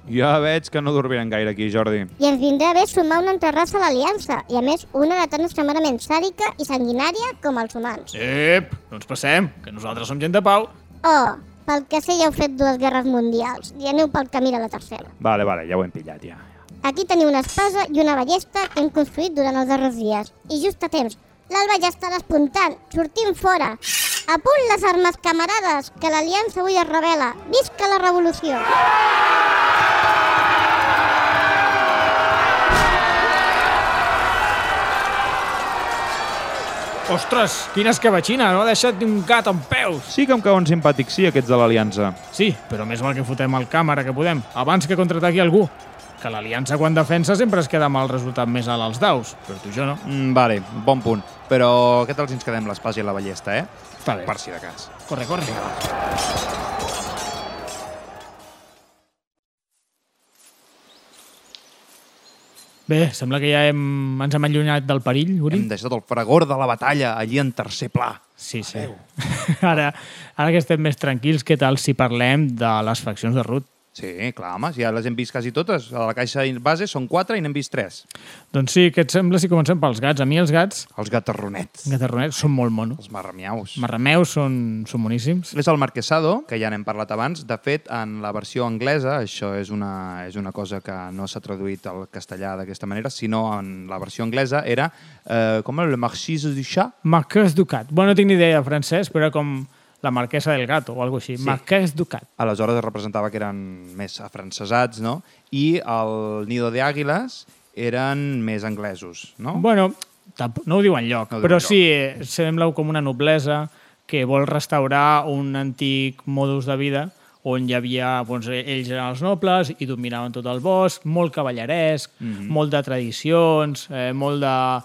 Ja veig que no dormirem gaire aquí, Jordi. I ens vindrà bé sumar una altra raça a l'aliança, i a més una de tan extremadament sàdica i sanguinària com els humans. Ep, no ens passem, que nosaltres som gent de pau. Oh, pel que sé ja heu fet dues guerres mundials i aneu pel camí de la tercera. Vale, vale, ja ho hem pillat, ja. Aquí teniu una espasa i una ballesta que hem construït durant els darrers dies. I just a temps. L'alba ja està despuntant. Sortim fora. A punt les armes, camarades, que l'aliança avui es revela. Visca la revolució! Ostres, quina escabatxina, no ha deixat ni un gat amb peus. Sí que em cauen simpàtics, sí, aquests de l'Aliança. Sí, però més val que fotem el càmera que podem, abans que contraataqui algú. Que l'Aliança quan defensa sempre es queda amb el resultat més alt als daus, però tu jo no. Mm, vale, bon punt. Però què tal si ens quedem l'espasa i la ballesta, eh? Bé. Per si de cas. Corre, corre. Bé, sembla que ja hem, ens hem allunyat del perill, Uri. Hem deixat el fragor de la batalla allí en tercer pla. Sí, sí. Ara, ara que estem més tranquils, què tal si parlem de les faccions de Ruth? Sí, clar, home, ja les hem vist quasi totes. A la caixa base són quatre i n'hem vist tres. Doncs sí, què et sembla si comencem pels gats? A mi els gats, Els gatarronets. gatarronets, són molt monos. Els marramiaus. Marrameus són, són boníssims. És el marquesado, que ja n'hem parlat abans. De fet, en la versió anglesa, això és una, és una cosa que no s'ha traduït al castellà d'aquesta manera, sinó en la versió anglesa era, eh, com el Marquis du Chat? Marquès du Cat. Bueno, no tinc ni idea de francès, però com la marquesa del gato o alguna així. Sí. Marquès du Cat. Aleshores es representava que eren més afrancesats, no? I el Nido de Àguiles eren més anglesos, no? Bueno, no ho diu enlloc, No ho però sí, eh, sembla com una noblesa que vol restaurar un antic modus de vida on hi havia, doncs, ells eren els nobles i dominaven tot el bosc, molt cavalleresc, Mhm. molt de tradicions, eh, molt de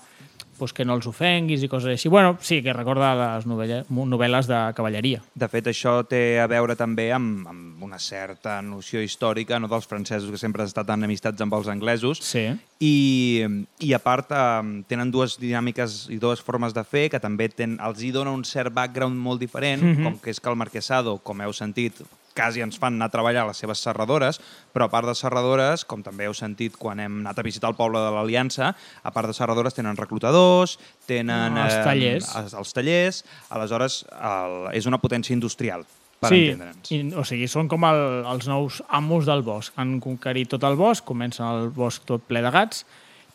doncs, que no els ofenguis i coses així. Bueno, sí, que recorda les novel·les, novel·les de cavalleria. De fet, això té a veure també amb, amb una certa noció històrica no, dels francesos que sempre han estat enemistats amb els anglesos Sí. i, i a part eh, tenen dues dinàmiques i dues formes de fer que també ten, els hi dona un cert background molt diferent, Mhm. com que és que el marquesado, com heu sentit, quasi ens fan anar a treballar a les seves serradores, però a part de serradores, com també heu sentit quan hem anat a visitar el poble de l'Aliança, a part de serradores tenen reclutadors, tenen... Els tallers. els, els tallers, aleshores el, és una potència industrial, per sí, entendre'ns. i, o sigui, són com el, els nous amos del bosc. Han conquerit tot el bosc, comencen el bosc tot ple de gats,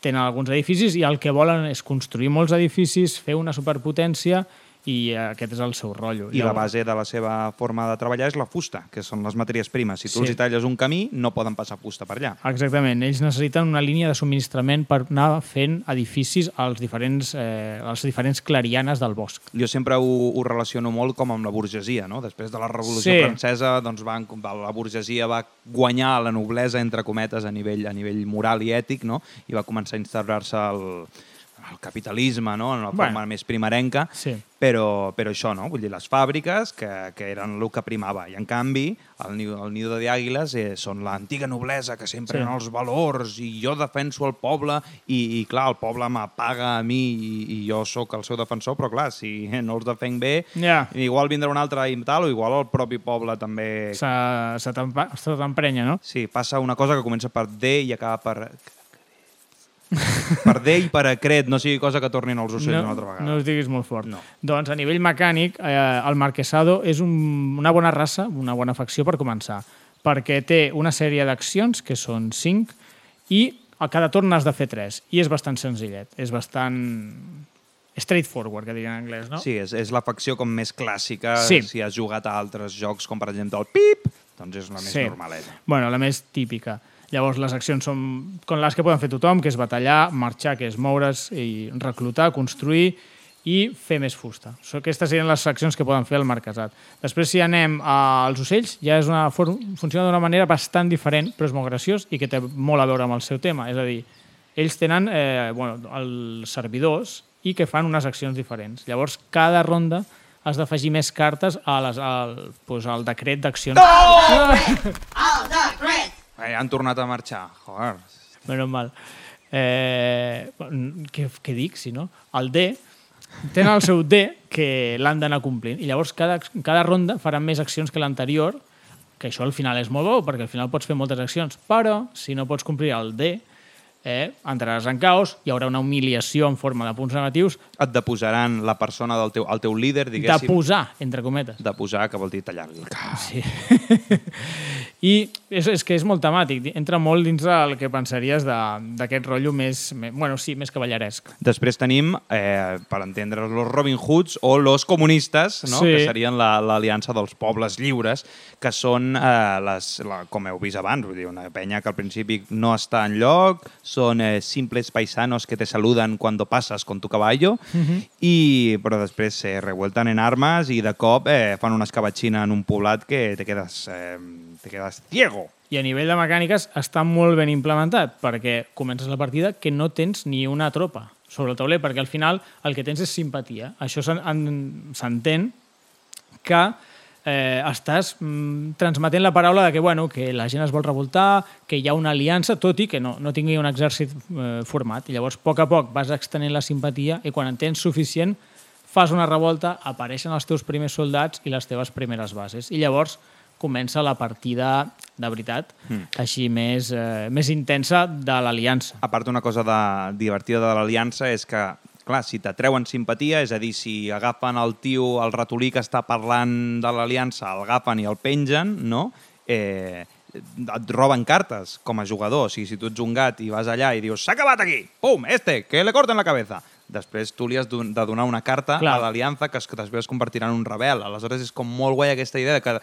tenen alguns edificis i el que volen és construir molts edificis, fer una superpotència i aquest és el seu rotllo. I la base de la seva forma de treballar és la fusta, que són les matèries primes. Si tu Sí. els talles un camí, no poden passar fusta per allà. Exactament, ells necessiten una línia de subministrament per anar fent edificis als diferents, eh, als diferents clarianes del bosc. Jo sempre ho, ho relaciono molt com amb la burgesia, no? Després de la Revolució Sí. Francesa, doncs van, la burgesia va guanyar la noblesa, entre cometes, a nivell, a nivell moral i ètic, no? I va començar a instaurar-se el, el capitalisme, no? En una Bueno. forma més primerenca. Sí. Però, però això, no? Vull dir, les fàbriques, que, que eren el que primava. I, en canvi, el, el nido de Àguiles eh, són l'antiga noblesa, que sempre Sí. eren els valors, i jo defenso el poble, i, i clar, el poble m'apaga a mi, i, i jo sóc el seu defensor, però clar, si no els defenc bé, Ja. igual vindrà un altre i tal, o igual el propi poble també... Se, se t'emprenya, no? Sí, passa una cosa que comença per D i acaba per... per D i per acret, no sigui cosa que tornin els ocells no, una altra vegada. No us diguis molt fort. No. Doncs a nivell mecànic, eh, el marquesado és un, una bona raça, una bona facció per començar, perquè té una sèrie d'accions, que són 5, i a cada torn has de fer 3, i és bastant senzillet, és bastant straightforward, que diuen en anglès, no? Sí, és, és la facció com més clàssica, Sí. si has jugat a altres jocs, com per exemple el Pip, doncs és la més Sí. normaleta. Bueno, la més típica. Llavors, les accions són com les que poden fer tothom, que és batallar, marxar, que és moure's i reclutar, construir i fer més fusta. Aquestes serien les accions que poden fer el marquesat. Després, si anem als ocells, ja és una funciona d'una manera bastant diferent, però és molt graciós i que té molt a veure amb el seu tema. És a dir, ells tenen eh, bueno, els servidors i que fan unes accions diferents. Llavors, cada ronda has d'afegir més cartes a les, al, pues, al decret d'accions. All the grit. Eh, han tornat a marxar. Joder. Menys mal. Eh, què, què dic, si no? El D, tenen el seu D que l'han d'anar complint. I llavors cada, cada ronda faran més accions que l'anterior, que això al final és molt bo, perquè al final pots fer moltes accions, però si no pots complir el D, eh, entraràs en caos, hi haurà una humiliació en forma de punts negatius, Et deposaran la persona del teu, el teu líder, de diguéssim. posar, entre cometes. De posar, que vol dir tallar-li el cap. Sí. I és, és que és molt temàtic, entra molt dins del que pensaries d'aquest rotllo més, més, bueno, sí, més cavalleresc. Després tenim, eh, per entendre, los Robin Hoods o los comunistes, no? Sí. que serien la- l'aliança dels pobles lliures, que són, eh, les, la, com heu vist abans, vull dir, una penya que al principi no està en lloc, són eh, simples paisanos que te saluden cuando pasas con tu caballo, i, però després se revuelten en armes i de cop eh, fan una escabatxina en un poblat que te quedes, eh, te quedes ciego. I a nivell de mecàniques està molt ben implementat, perquè comences la partida que no tens ni una tropa sobre el tauler, perquè al final el que tens és simpatia. Això s'en- en- s'entén que eh, estàs mm, transmetent la paraula de que, bueno, que la gent es vol revoltar, que hi ha una aliança, tot i que no, no tingui un exèrcit eh, format. I llavors, a poc a poc, vas extenent la simpatia i quan en tens suficient, fas una revolta, apareixen els teus primers soldats i les teves primeres bases. I llavors comença la partida de veritat, Mm. així més, eh, més intensa de l'aliança. A part, una cosa de, divertida de l'aliança és que, clar, si t'atreuen simpatia, és a dir, si agafen el tio, el ratolí que està parlant de l'aliança, el agafen i el pengen, no? Eh, et roben cartes com a jugador. O sigui, si tu ets un gat i vas allà i dius s'ha acabat aquí, pum, este, que le corten la cabeza. Després tu li has de donar una carta Clar. a l'aliança que després es convertirà en un rebel. Aleshores és com molt guai aquesta idea de que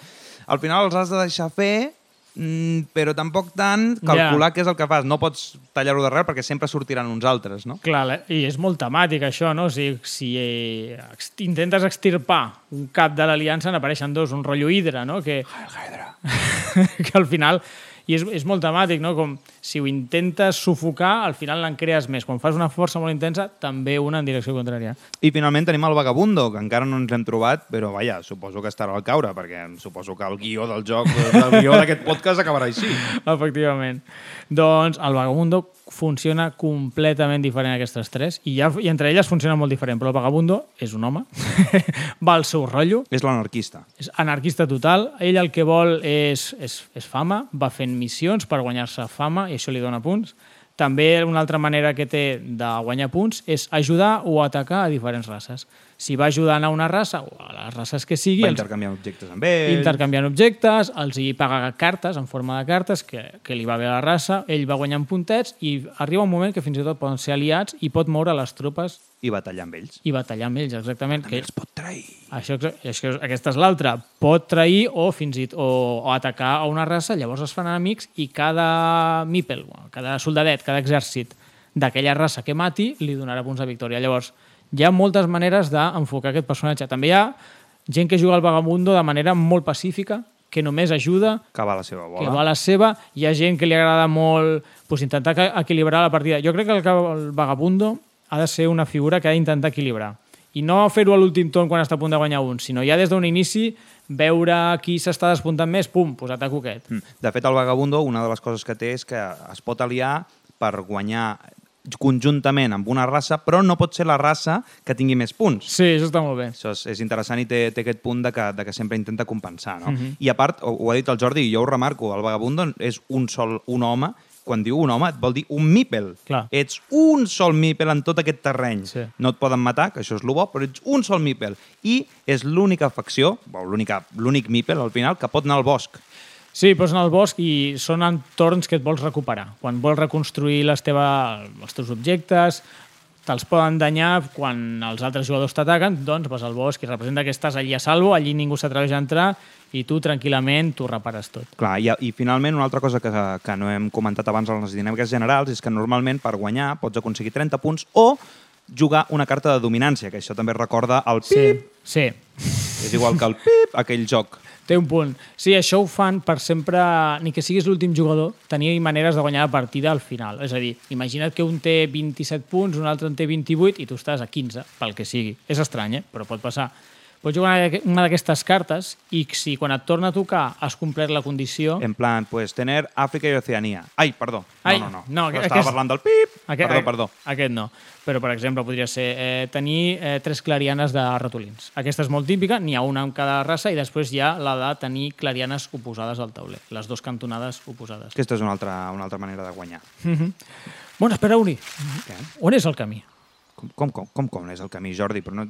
al final els has de deixar fer, mm, però tampoc tant calcular Ja. què és el que fas. No pots tallar-ho d'arrel perquè sempre sortiran uns altres, no? Clar, la- i és molt temàtic això, no? O sigui, si eh, intentes extirpar un cap de l'aliança n'apareixen dos, un rotllo hidra, no? Que, que al final... I és, és molt temàtic, no? Com si ho intentes sufocar, al final n'en crees més. Quan fas una força molt intensa, també una en direcció contrària. I finalment tenim el Vagabundo, que encara no ens hem trobat, però vaja, suposo que estarà al caure, perquè suposo que el guió del joc, el guió d'aquest podcast acabarà així. Efectivament. Doncs el Vagabundo funciona completament diferent a aquestes tres i, ja, i entre elles funciona molt diferent, però el Vagabundo és un home, va al seu rotllo, És l'anarquista. és anarquista total, ell el que vol és, és, és fama, va fent missions per guanyar-se fama i això li dona punts. També una altra manera que té de guanyar punts és ajudar o atacar a diferents races. Si va ajudant a una raça o a les races que sigui, Va els- intercanviar objectes amb ell. intercanviant objectes, els hi paga cartes en forma de cartes que, que li va bé a la raça, ell va guanyant puntets i arriba un moment que fins i tot poden ser aliats i pot moure les tropes I batallar amb ells. i batallar amb ells, exactament. També Que els pot trair. això, això, aquesta és l'altra. Pot trair o fins i tot, o, o atacar a una raça, llavors es fan enemics i cada mípel, cada soldadet, cada exèrcit d'aquella raça que mati li donarà punts de victòria. Llavors, hi ha moltes maneres d'enfocar aquest personatge. També hi ha gent que juga al vagabundo de manera molt pacífica, que només ajuda, Que va a la seva que bola. va a la seva. Hi ha gent que li agrada molt pues, intentar que- equilibrar la partida. Jo crec que el, que- el vagabundo ha de ser una figura que ha d'intentar equilibrar. I no fer-ho a l'últim torn quan està a punt de guanyar un, sinó ja des d'un inici veure qui s'està despuntant més, pum, pues ataco aquest. Mm. De fet, el Vagabundo, una de les coses que té és que es pot aliar per guanyar conjuntament amb una raça, però no pot ser la raça que tingui més punts. Sí, això està molt bé. Això és, és interessant i té, té aquest punt de que, de que sempre intenta compensar. No? Mhm. I a part, ho, ho ha dit el Jordi i jo ho remarco, el vagabundo és un sol un home, quan diu un home et vol dir un mípel. Clar. Ets un sol mípel en tot aquest terreny. Sí. No et poden matar, que això és el bo, però ets un sol mípel. I és l'única facció, l'únic mípel al final, que pot anar al bosc. Sí, pots anar al bosc i són entorns que et vols recuperar. Quan vols reconstruir les teva, els teus objectes, te'ls poden danyar quan els altres jugadors t'ataquen, doncs vas al bosc i representa que estàs allí a salvo, allí ningú s'atreveix a entrar i tu tranquil·lament t'ho repares tot. Clar, i, i finalment una altra cosa que, que no hem comentat abans en les dinàmiques generals és que normalment per guanyar pots aconseguir 30 punts o jugar una carta de dominància, que això també recorda el pip, Sí, és igual que el pip, aquell joc. Té un punt. Sí, això ho fan per sempre, ni que siguis l'últim jugador, tenir maneres de guanyar la partida al final. És a dir, imagina't que un té 27 punts, un altre en té 28 i tu estàs a 15, pel que sigui. És estrany, eh? però pot passar. Pots jugar una d'aquestes cartes i si quan et torna a tocar has complert la condició... En plan, pues tener Àfrica i Oceania. Ai, perdó. No, Ai, no, no. no, Estava aquest- parlant del pip. Aquest, perdó, perdó. Aquest no. Però, per exemple, podria ser eh, tenir eh, tres clarianes de ratolins. Aquesta és molt típica, n'hi ha una en cada raça, i després hi ha la de tenir clarianes oposades al tauler, les dues cantonades oposades. Aquesta és una altra, una altra manera de guanyar. Mhm. Bueno, espera, Uri. Què? On és el camí? Com, com, com, com és el camí, Jordi? Però no...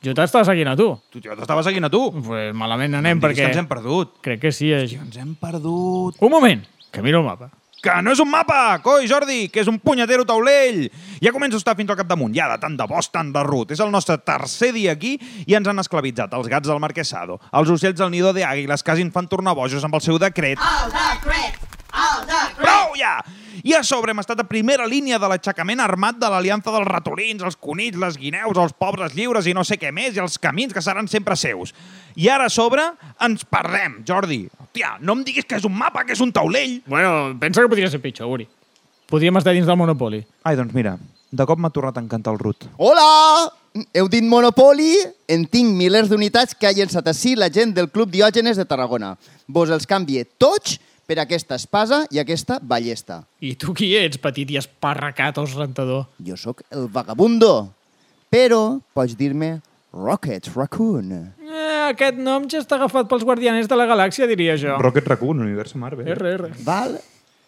Jo t'estava seguint a tu. Tu, jo t'estava seguint a tu. Pues malament anem, Em diguis perquè... que ens hem perdut. Crec que sí. És... Ens hem perdut. Un moment, que miro el mapa. Que no és un mapa, coi, Jordi, que és un punyetero taulell. Ja començo a estar fins al capdamunt, ja de tant de bosc, tant de rut. És el nostre tercer dia aquí i ens han esclavitzat els gats del Marquesado, els ocells del nido de àguiles que hagin fan tornar bojos amb el seu decret. All the crits! All ja! I a sobre hem estat a primera línia de l'aixecament armat de l'aliança dels ratolins, els conills, les guineus, els pobres lliures i no sé què més, i els camins que seran sempre seus. I ara a sobre ens perdem, Jordi. Hòstia, no em diguis que és un mapa, que és un taulell. Bueno, pensa que podria ser pitjor, Uri. Podríem estar dins del Monopoly. Ai, doncs mira, de cop m'ha tornat a encantar el Rut. Hola! Heu dit Monopoly? En tinc milers d'unitats que ha llençat així la gent del Club Diògenes de Tarragona. Vos els canvie tots per aquesta espasa i aquesta ballesta. I tu qui ets, petit i esparracat os rentador? Jo sóc el vagabundo, però pots dir-me Rocket Raccoon. Eh, aquest nom ja està agafat pels guardianes de la galàxia, diria jo. Rocket Raccoon, Univers Marvel. R, R. Val?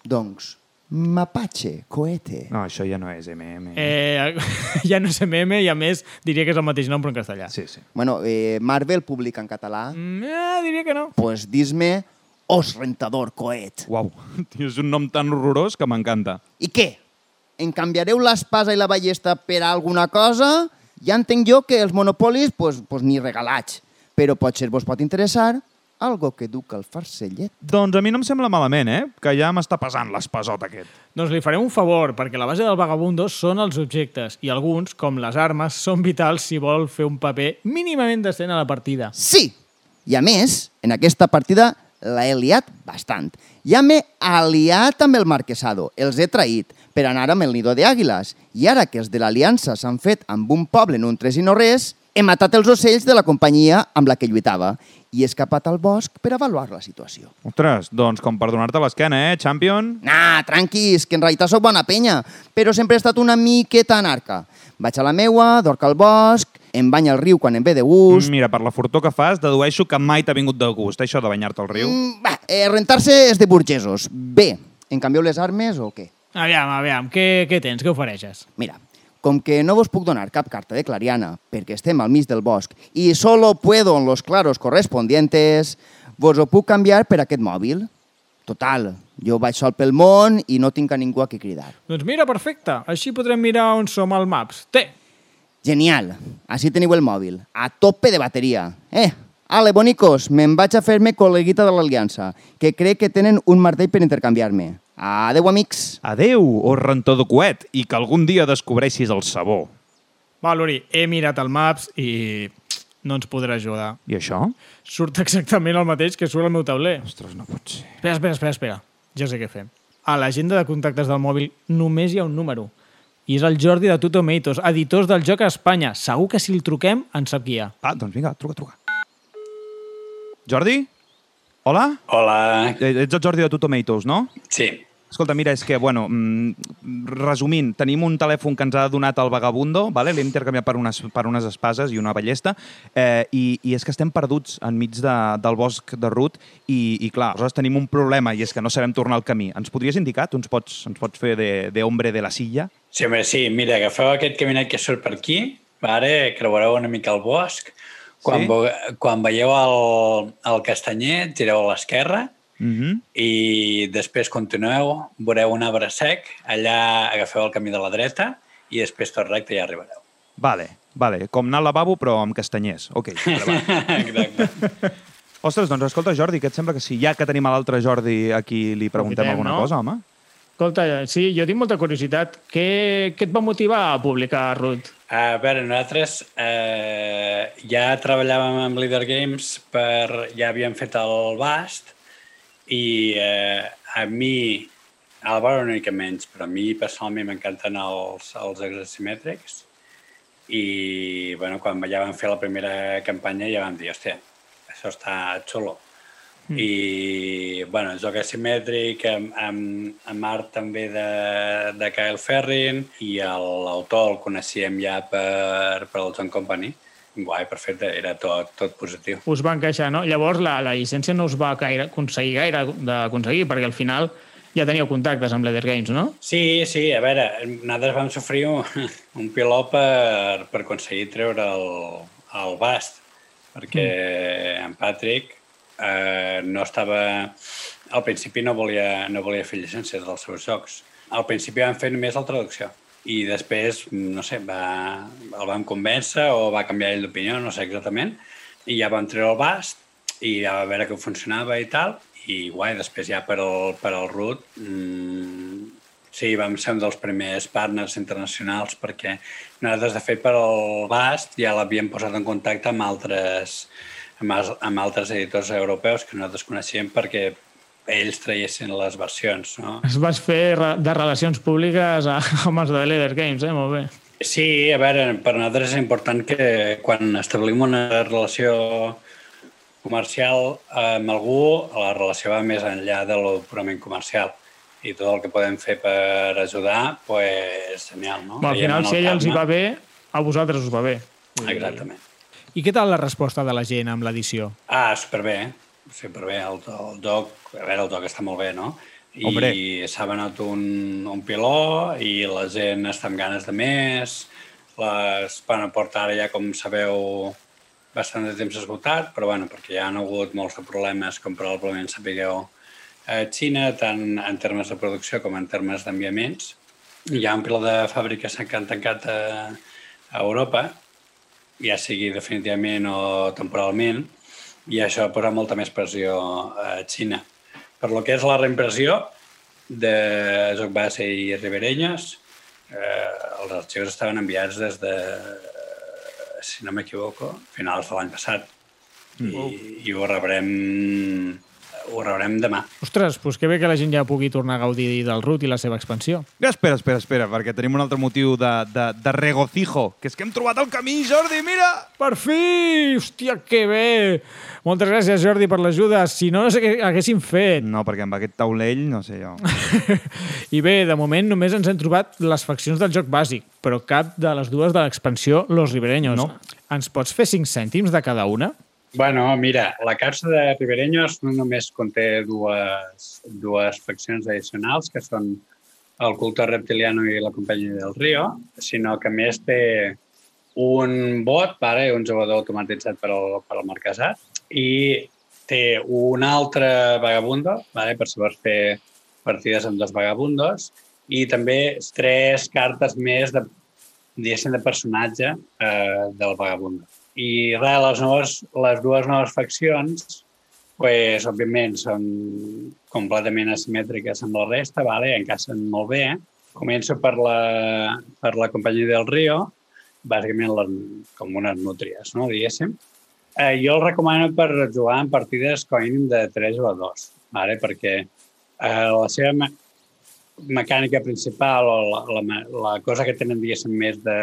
Doncs, Mapache, cohete. No, això ja no és MM. Eh, ja no és MM i a més diria que és el mateix nom però en castellà. Sí, sí. Bueno, eh, Marvel publica en català. Mm, eh, diria que no. Pues dis-me Os Rentador Coet. Uau, tio, és un nom tan horrorós que m'encanta. I què? Em canviareu l'espasa i la ballesta per alguna cosa? Ja entenc jo que els monopolis, pues, pues ni regalats. Però potser vos pot interessar algo que duc al farcellet. Doncs a mi no em sembla malament, eh? Que ja m'està pesant l'espasot aquest. Doncs li farem un favor, perquè la base del vagabundo són els objectes i alguns, com les armes, són vitals si vol fer un paper mínimament decent a la partida. Sí! I a més, en aquesta partida l'he liat bastant. Ja m'he aliat amb el marquesado, els he traït per anar amb el nido d'àguiles. I ara que els de l'aliança s'han fet amb un poble en un tres i no res, he matat els ocells de la companyia amb la que lluitava i he escapat al bosc per avaluar la situació. Ostres, doncs com per donar-te l'esquena, eh, champion? Nah, tranquis, que en realitat sóc bona penya, però sempre he estat una miqueta anarca. Vaig a la meua, dorc al bosc, em bany al riu quan em ve de gust... Mira, per la fortó que fas, dedueixo que mai t'ha vingut de gust, això de banyar-te al riu. Mm, va, eh, rentar-se és de burgesos. Bé, em canvieu les armes o què? Aviam, aviam, què, què tens? Què ofereixes? Mira, com que no vos puc donar cap carta de clariana perquè estem al mig del bosc i solo puedo en los claros correspondientes, vos ho puc canviar per aquest mòbil. Total, jo vaig sol pel món i no tinc a ningú a qui cridar. Doncs mira, perfecte. Així podrem mirar on som al Maps. Té! Genial, així teniu el mòbil, a tope de bateria. Eh, ale, bonicos, me'n vaig a fer-me col·leguita de l'Aliança, que crec que tenen un martell per intercanviar-me. Adeu, amics. Adeu, o rentor de coet, i que algun dia descobreixis el sabó. Va, Luri, he mirat el Maps i no ens podrà ajudar. I això? Surt exactament el mateix que surt al meu tauler. Ostres, no pot ser. Espera, espera, espera, espera. Ja sé què fem. A l'agenda de contactes del mòbil només hi ha un número. I és el Jordi de Two Tomatoes, editors del joc a Espanya. Segur que si el truquem en sap qui hi ha. Ah, doncs vinga, truca, truca. Jordi? Hola? Hola. Eh, Ets el Jordi de Two Tomatoes, no? Sí. Escolta, mira, és que, bueno, mm, resumint, tenim un telèfon que ens ha donat el vagabundo, vale? l'hem intercanviat per unes, per unes espases i una ballesta, eh, i, i és que estem perduts enmig de, del bosc de Rut i, i, clar, nosaltres tenim un problema i és que no sabem tornar al camí. Ens podries indicar? Tu ens pots, ens pots fer de, de hombre de la silla? Sí, home, sí. Mira, agafeu aquest caminet que surt per aquí, vale? creuareu una mica el bosc. Quan, Sí? quan veieu el, el castanyer, gireu a l'esquerra Mm -hmm. i després continueu, veureu un arbre sec, allà agafeu el camí de la dreta i després tot recte i ja arribareu. Vale, vale, com anar al lavabo però amb castanyers. Ok. Exacte. Ostres, doncs escolta, Jordi, què et sembla que si ja que tenim a l'altre Jordi aquí li preguntem Aprofitem, alguna no? cosa, home? Escolta, sí, jo tinc molta curiositat. Què, què et va motivar a publicar, Ruth? A veure, nosaltres eh, ja treballàvem amb Leader Games, per, ja havíem fet el Bast, i eh, a mi, a la vora una mica menys, però a mi personalment m'encanten els, els exasimètrics, i bueno, quan ja vam fer la primera campanya ja vam dir, hòstia, això està xulo. Mm. I, bueno, joc asimètric, amb, amb, amb art també de, de Kyle Ferrin, i el- l'autor el coneixíem ja per, per el John Company. Guai, perfecte, era tot, tot positiu. Us va encaixar, no? Llavors, la, la llicència no us va gaire, aconseguir gaire d'aconseguir, perquè al final ja teníeu contactes amb Leather Games, no? Sí, sí, a veure, nosaltres vam sofrir un, un piló per, per aconseguir treure el, al Bast, perquè en Patrick eh, no estava... Al principi no volia, no volia fer llicències dels seus jocs. Al principi van fer només la traducció i després, no sé, va, el vam convèncer o va canviar ell d'opinió, no sé exactament, i ja vam treure el Bast i ja va veure que funcionava i tal, i guai, després ja per al, per al root mmm, sí, vam ser un dels primers partners internacionals perquè nosaltres, de fet, per al Bast ja l'havíem posat en contacte amb altres, amb, amb altres editors europeus que nosaltres coneixíem perquè ells traiessin les versions, no? Es vas fer de relacions públiques a, els de Leather Games, eh? Molt bé. Sí, a veure, per nosaltres és important que quan establim una relació comercial amb algú, la relació va més enllà de lo purament comercial. I tot el que podem fer per ajudar, pues, genial, no? Bueno, al final, si a ell els hi va bé, a vosaltres us va bé. Exactament. I què tal la resposta de la gent amb l'edició? Ah, superbé, superbé. El, el joc, a veure, el joc està molt bé, no? I Hombre. s'ha venut un, un piló i la gent està amb ganes de més. Les van aportar ara ja, com sabeu, bastant de temps esgotat, però bueno, perquè hi ha hagut molts de problemes, com probablement sapigueu, a Xina, tant en termes de producció com en termes d'enviaments. Hi ha un piló de fàbriques que han tancat a, a Europa, ja sigui definitivament o temporalment, i això posa molta més pressió a Xina. Per lo que és la reimpressió de Joc Base i Riberenyes, eh, els arxius estaven enviats des de, si no m'equivoco, finals de l'any passat. I, I ho rebrem ho rebrem demà. Ostres, doncs que bé que la gent ja pugui tornar a gaudir del root i la seva expansió. Espera, espera, espera, perquè tenim un altre motiu de, de, de regocijo, que és que hem trobat el camí, Jordi, mira! Per fi! Hòstia, que bé! Moltes gràcies, Jordi, per l'ajuda. Si no, no sé què haguéssim fet. No, perquè amb aquest taulell, no sé jo. I bé, de moment només ens hem trobat les faccions del joc bàsic, però cap de les dues de l'expansió Los Ribereños. No. Ens pots fer 5 cèntims de cada una? Bueno, mira, la capsa de Riberenyos no només conté dues, dues faccions addicionals, que són el culte reptiliano i la companyia del Río, sinó que més té un bot, vale, un jugador automatitzat per al, per al marquesat, i té un altre vagabundo, vale, per vols fer partides amb dos vagabundos, i també tres cartes més de, de personatge eh, del vagabundo. I res, les, noves, les dues noves faccions, pues, òbviament, són completament asimètriques amb la resta, vale? encaixen molt bé. Començo per la, per la companyia del Rio, bàsicament les, com unes nútries, no? diguéssim. Eh, jo el recomano per jugar en partides com de 3 jugadors, vale? perquè eh, la seva me mecànica principal o la, la, la cosa que tenen, diguéssim, més de,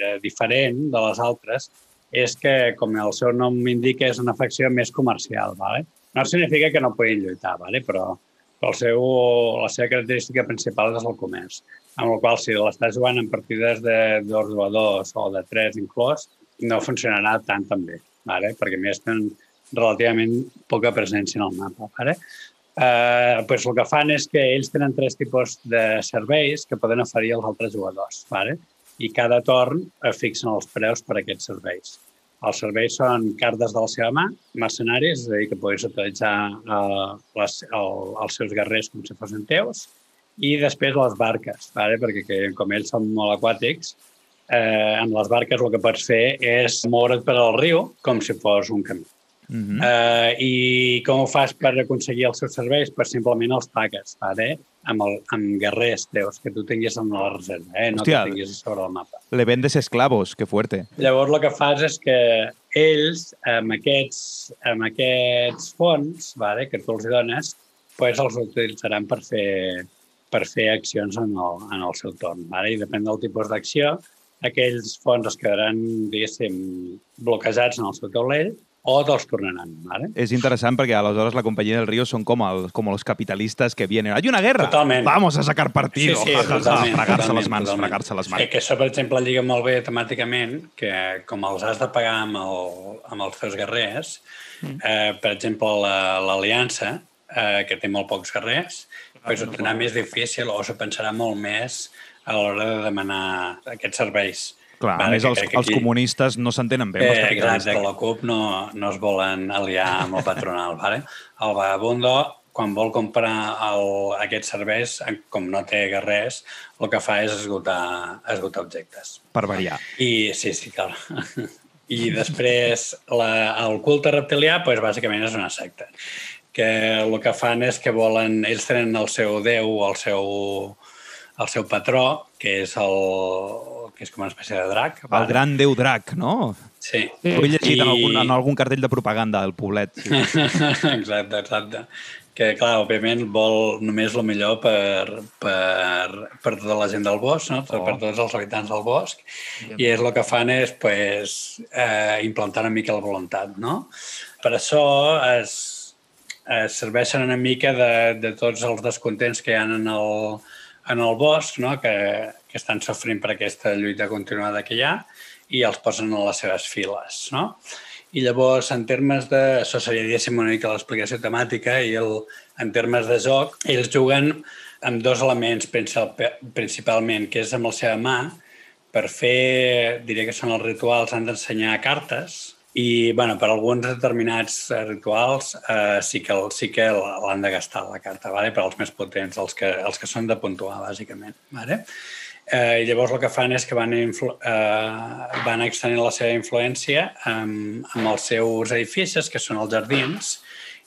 de diferent de les altres és que, com el seu nom indica, és una facció més comercial. Vale? No significa que no puguin lluitar, vale? però el seu, la seva característica principal és el comerç. Amb la qual, si l'estàs jugant en partides de dos jugadors o de tres inclòs, no funcionarà tant també, vale? perquè més tenen relativament poca presència en el mapa. Vale? Eh, pues el que fan és que ells tenen tres tipus de serveis que poden oferir als altres jugadors. Vale? I cada torn eh, fixen els preus per a aquests serveis. Els serveis són cartes de la seva mà, mercenaris, és a dir, que podeu utilitzar eh, les, el, els seus guerrers com si fossin teus, i després les barques, vale? perquè que, com ells són molt aquàtics, eh, en les barques el que pots fer és moure't per al riu com si fos un camí. Mm -hmm. uh, I com ho fas per aconseguir els seus serveis? Pues simplement els pagues, vale? Amb, el, amb guerrers teus que tu tinguis en la reserva, eh? no Hòstia. que tinguis sobre el mapa. Le vendes esclavos, que fuerte. Llavors el que fas és que ells, amb aquests, amb aquests fons vale, que tu els dones, pues els utilitzaran per fer, per fer accions en el, en el seu torn. Vale? I depèn del tipus d'acció, aquells fons es quedaran, diguéssim, bloquejats en el seu taulell o te'ls tornaran. Vale? És interessant perquè aleshores la companyia del Río són com, el, com los capitalistes que vienen. Hay una guerra. Totalment. Vamos a sacar partido. Sí, sí, ja. totalment. Fregar-se les mans, fregar-se les mans. Eh, que això, per exemple, lliga molt bé temàticament, que com els has de pagar amb, el, amb els teus guerrers, Mm. eh, per exemple, la- l'Aliança, eh, que té molt pocs guerrers, pues ho tindrà més difícil o s'ho pensarà molt més a l'hora de demanar aquests serveis. Clar, a més, els, els comunistes no s'entenen bé Eh, exacte, que la CUP no, no es volen aliar amb el patronal. vale? El vagabundo, quan vol comprar el, aquests serveis, eh, com no té res, el que fa és esgotar, esgotar objectes. Per variar. I sí, sí, clar. I després la, el culte reptilià, doncs, bàsicament és una secta que el que fan és que volen, ells tenen el seu déu, el seu, el seu patró, que és el que és com una espècie de drac. El gran déu drac, no? Sí. Ho he llegit en I- algun, en algun cartell de propaganda del poblet. Sí. exacte, exacte. Que, clar, òbviament vol només el millor per, per, per tota la gent del bosc, no? Oh. per tots els habitants del bosc, i és el que fan és pues, eh, implantar una mica la voluntat. No? Per això es, es serveixen una mica de, de tots els descontents que hi ha en el, en el bosc, no? que, que estan sofrint per aquesta lluita continuada que hi ha, i els posen a les seves files. No? I llavors, en termes de... Això seria, diguéssim, una mica l'explicació temàtica i el, en termes de joc, ells juguen amb dos elements principal- principalment, que és amb la seva mà, per fer, diria que són els rituals, han d'ensenyar cartes, i bueno, per alguns determinats rituals eh, sí que sí que l'han de gastar la carta, vale? per als més potents, els que, els que són de puntuar, bàsicament. Vale? Eh, llavors el que fan és que van, eh, van extenir la seva influència amb, amb els seus edificis, que són els jardins,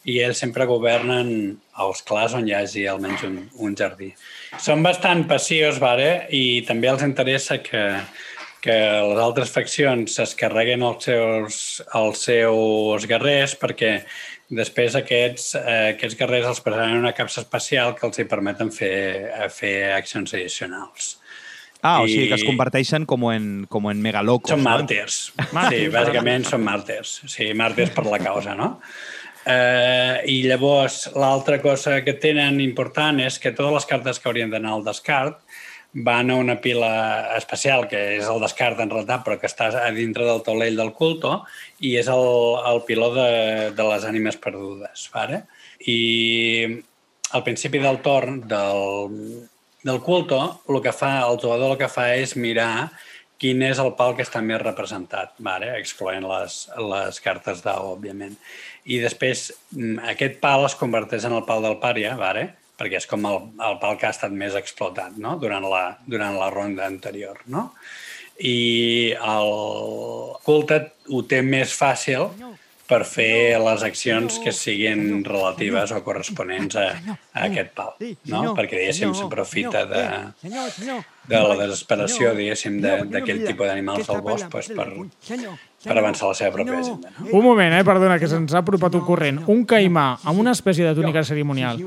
i ells sempre governen els clars on hi hagi almenys un, un jardí. Són bastant passius, vale? i també els interessa que, que les altres faccions es carreguen els seus, els seus guerrers perquè després aquests, eh, aquests guerrers els posaran en una capsa espacial que els hi permeten fer, eh, fer accions addicionals. Ah, o I- sigui que es converteixen com en, com en megalocos. Són no? màrtirs. Sí, bàsicament són màrtirs. Sí, màrtirs per la causa, no? Eh, I llavors, l'altra cosa que tenen important és que totes les cartes que haurien d'anar al descart van a una pila especial, que és el descart en realitat, però que està a dintre del taulell del culto, i és el, el piló de, de les ànimes perdudes. Vale? I al principi del torn del, del culto, el que fa, el jugador el que fa és mirar quin és el pal que està més representat, vale? excloent les, les cartes d'Ao, òbviament. I després mm, aquest pal es converteix en el pal del pària, vale? perquè és com el, el pal que ha estat més explotat no? durant, la, durant la ronda anterior. No? I el culte ho té més fàcil per fer les accions que siguin relatives o corresponents a, a aquest pal, no? perquè diguéssim s'aprofita de, de la desesperació, diguéssim, de- d'aquell tipus d'animals del bosc pues, per, per avançar la seva pròpia agenda. No? Un moment, eh? Perdona, que se'ns ha apropat un corrent. Un caimà amb una espècie de túnica cerimonial.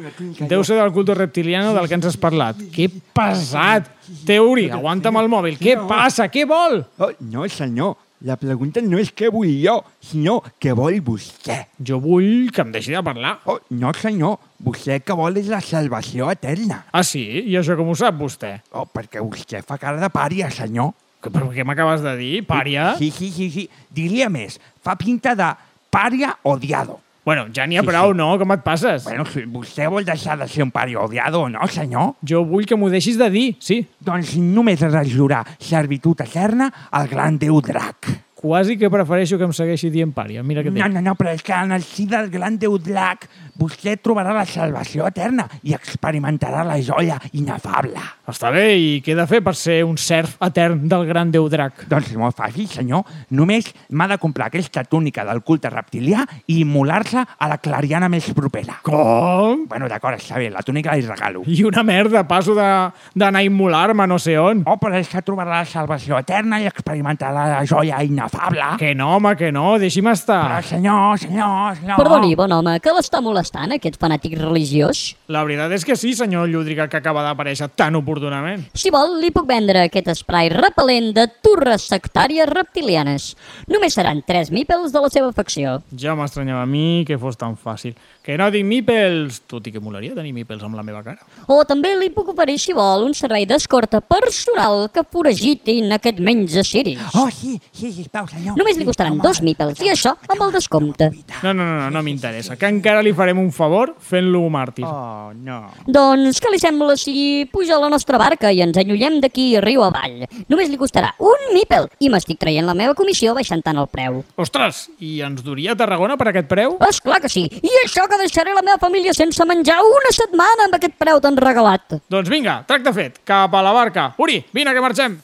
Deu ser del culto reptiliano del que ens has parlat. Que pesat! Teori, aguanta'm el mòbil. Què passa? Què vol? Oh, no, senyor. La pregunta no és què vull jo, sinó què vol vostè. Jo vull que em deixi de parlar. Oh, no, senyor. Vostè que vol és la salvació eterna. Ah, sí? I això com ho sap vostè? Oh, perquè vostè fa cara de pària, senyor. Que, però què m'acabes de dir? Pària? Sí, sí, sí, sí. Diria més, fa pinta de pària odiado. Bueno, ja n'hi ha prou, no? Com et passes? Bueno, si vostè vol deixar de ser un pària odiado, no, senyor? Jo vull que m'ho deixis de dir, sí. Doncs només has de jurar servitud eterna al gran déu drac. Quasi que prefereixo que em segueixi dient pària. Mira que té. No, no, no, però és que en el si del gran déu drac vostè trobarà la salvació eterna i experimentarà la joia inefable. Està bé, i què he de fer per ser un serf etern del gran déu drac? Doncs molt fàcil, senyor. Només m'ha de comprar aquesta túnica del culte reptilià i immolar-se a la clariana més propera. Com? Bueno, d'acord, està bé, la túnica li regalo. I una merda, passo de- d'anar a immolar-me no sé on. Oh, però és que trobarà la salvació eterna i experimentarà la joia inefable. Que no, home, que no, deixi'm Però, estar. senyor, senyor, senyor... Perdoni, bon home, que l'està molestant, aquest fanàtic religiós? La veritat és que sí, senyor Llúdriga, que acaba d'aparèixer tan oportunament. Si vol, li puc vendre aquest spray repel·lent de turres sectàries reptilianes. Només seran 3 mípels de la seva facció. Ja m'estranyava a mi que fos tan fàcil. Que no tinc mípels, tot i que molaria tenir mípels amb la meva cara. O també li puc oferir, si vol, un servei d'escorta personal que foragitin aquest menys assiris. Oh, sí, sí, sisplau, senyor. Només li costaran dos mípels, i això amb el descompte. No, no, no, no, no m'interessa, que encara li farem un favor fent-lo màrtir. Oh, no. Doncs què li sembla si puja a la nostra barca i ens enyollem d'aquí riu avall? Només li costarà un mipel i m'estic traient la meva comissió baixant tant el preu. Ostres, i ens duria a Tarragona per aquest preu? És clar que sí. I això que deixaré la meva família sense menjar una setmana amb aquest preu tan regalat. Doncs vinga, tracte fet, cap a la barca. Uri, vine que marxem.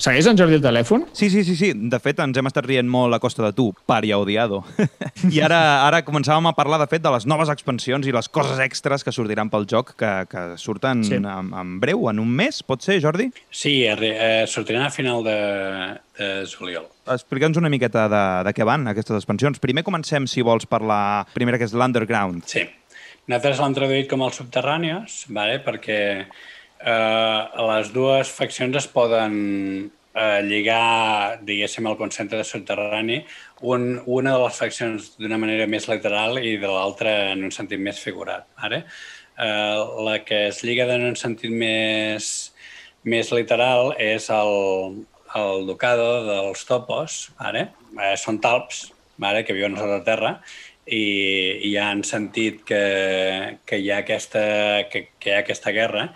Segueix en Jordi el telèfon? Sí, sí, sí, sí. De fet, ens hem estat rient molt a costa de tu, pari odiado. I ara, ara començàvem a parlar, de fet, de les noves expansions i les coses extres que sortiran pel joc, que, que surten Sí. en, en breu, en un mes, pot ser, Jordi? Sí, arri- eh, sortiran a final de, de juliol. Explica'ns una miqueta de, de què van aquestes expansions. Primer comencem, si vols, per la primera, que és l'Underground. Sí. Nosaltres l'hem traduït com els subterrànios, vale? perquè eh, les dues faccions es poden eh, lligar, diguéssim, al concepte de subterrani, un, una de les faccions d'una manera més literal i de l'altra en un sentit més figurat. Vale? Eh, la que es lliga en un sentit més, més literal és el, el ducado dels topos, vale? eh, són talps vale? que viuen sota terra i, i han sentit que, que, hi ha aquesta, que, que hi ha aquesta guerra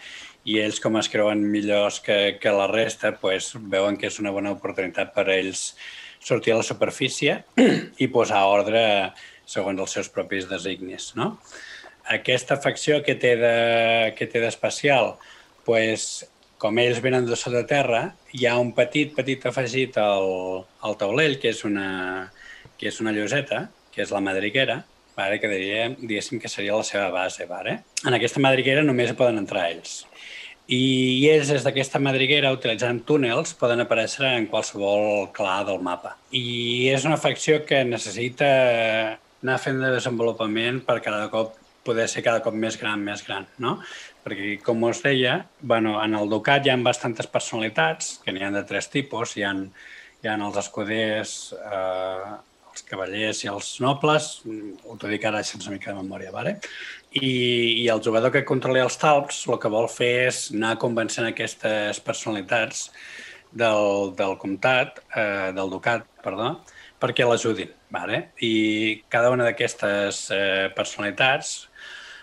i ells, com es creuen millors que, que la resta, pues, veuen que és una bona oportunitat per a ells sortir a la superfície i posar ordre segons els seus propis designis. No? Aquesta facció que té de- que té pues, com ells venen de sota terra, hi ha un petit, petit afegit al, al taulell, que és una, que és una lloseta, que és la madriguera, vale? que diríem, diguéssim que seria la seva base. Vale? En aquesta madriguera només poden entrar ells. I ells, des d'aquesta madriguera, utilitzant túnels, poden aparèixer en qualsevol clar del mapa. I és una facció que necessita anar fent de desenvolupament per cada cop poder ser cada cop més gran, més gran, no? Perquè, com us deia, bueno, en el Ducat hi ha bastantes personalitats, que n'hi ha de tres tipus. Hi ha, hi ha els escuders, eh, els cavallers i els nobles, ho t'ho dic ara sense mica de memòria, vale? I, i el jugador que controli els talps el que vol fer és anar convencent aquestes personalitats del, del comtat, eh, del ducat, perdó, perquè l'ajudin. Vale? I cada una d'aquestes eh, personalitats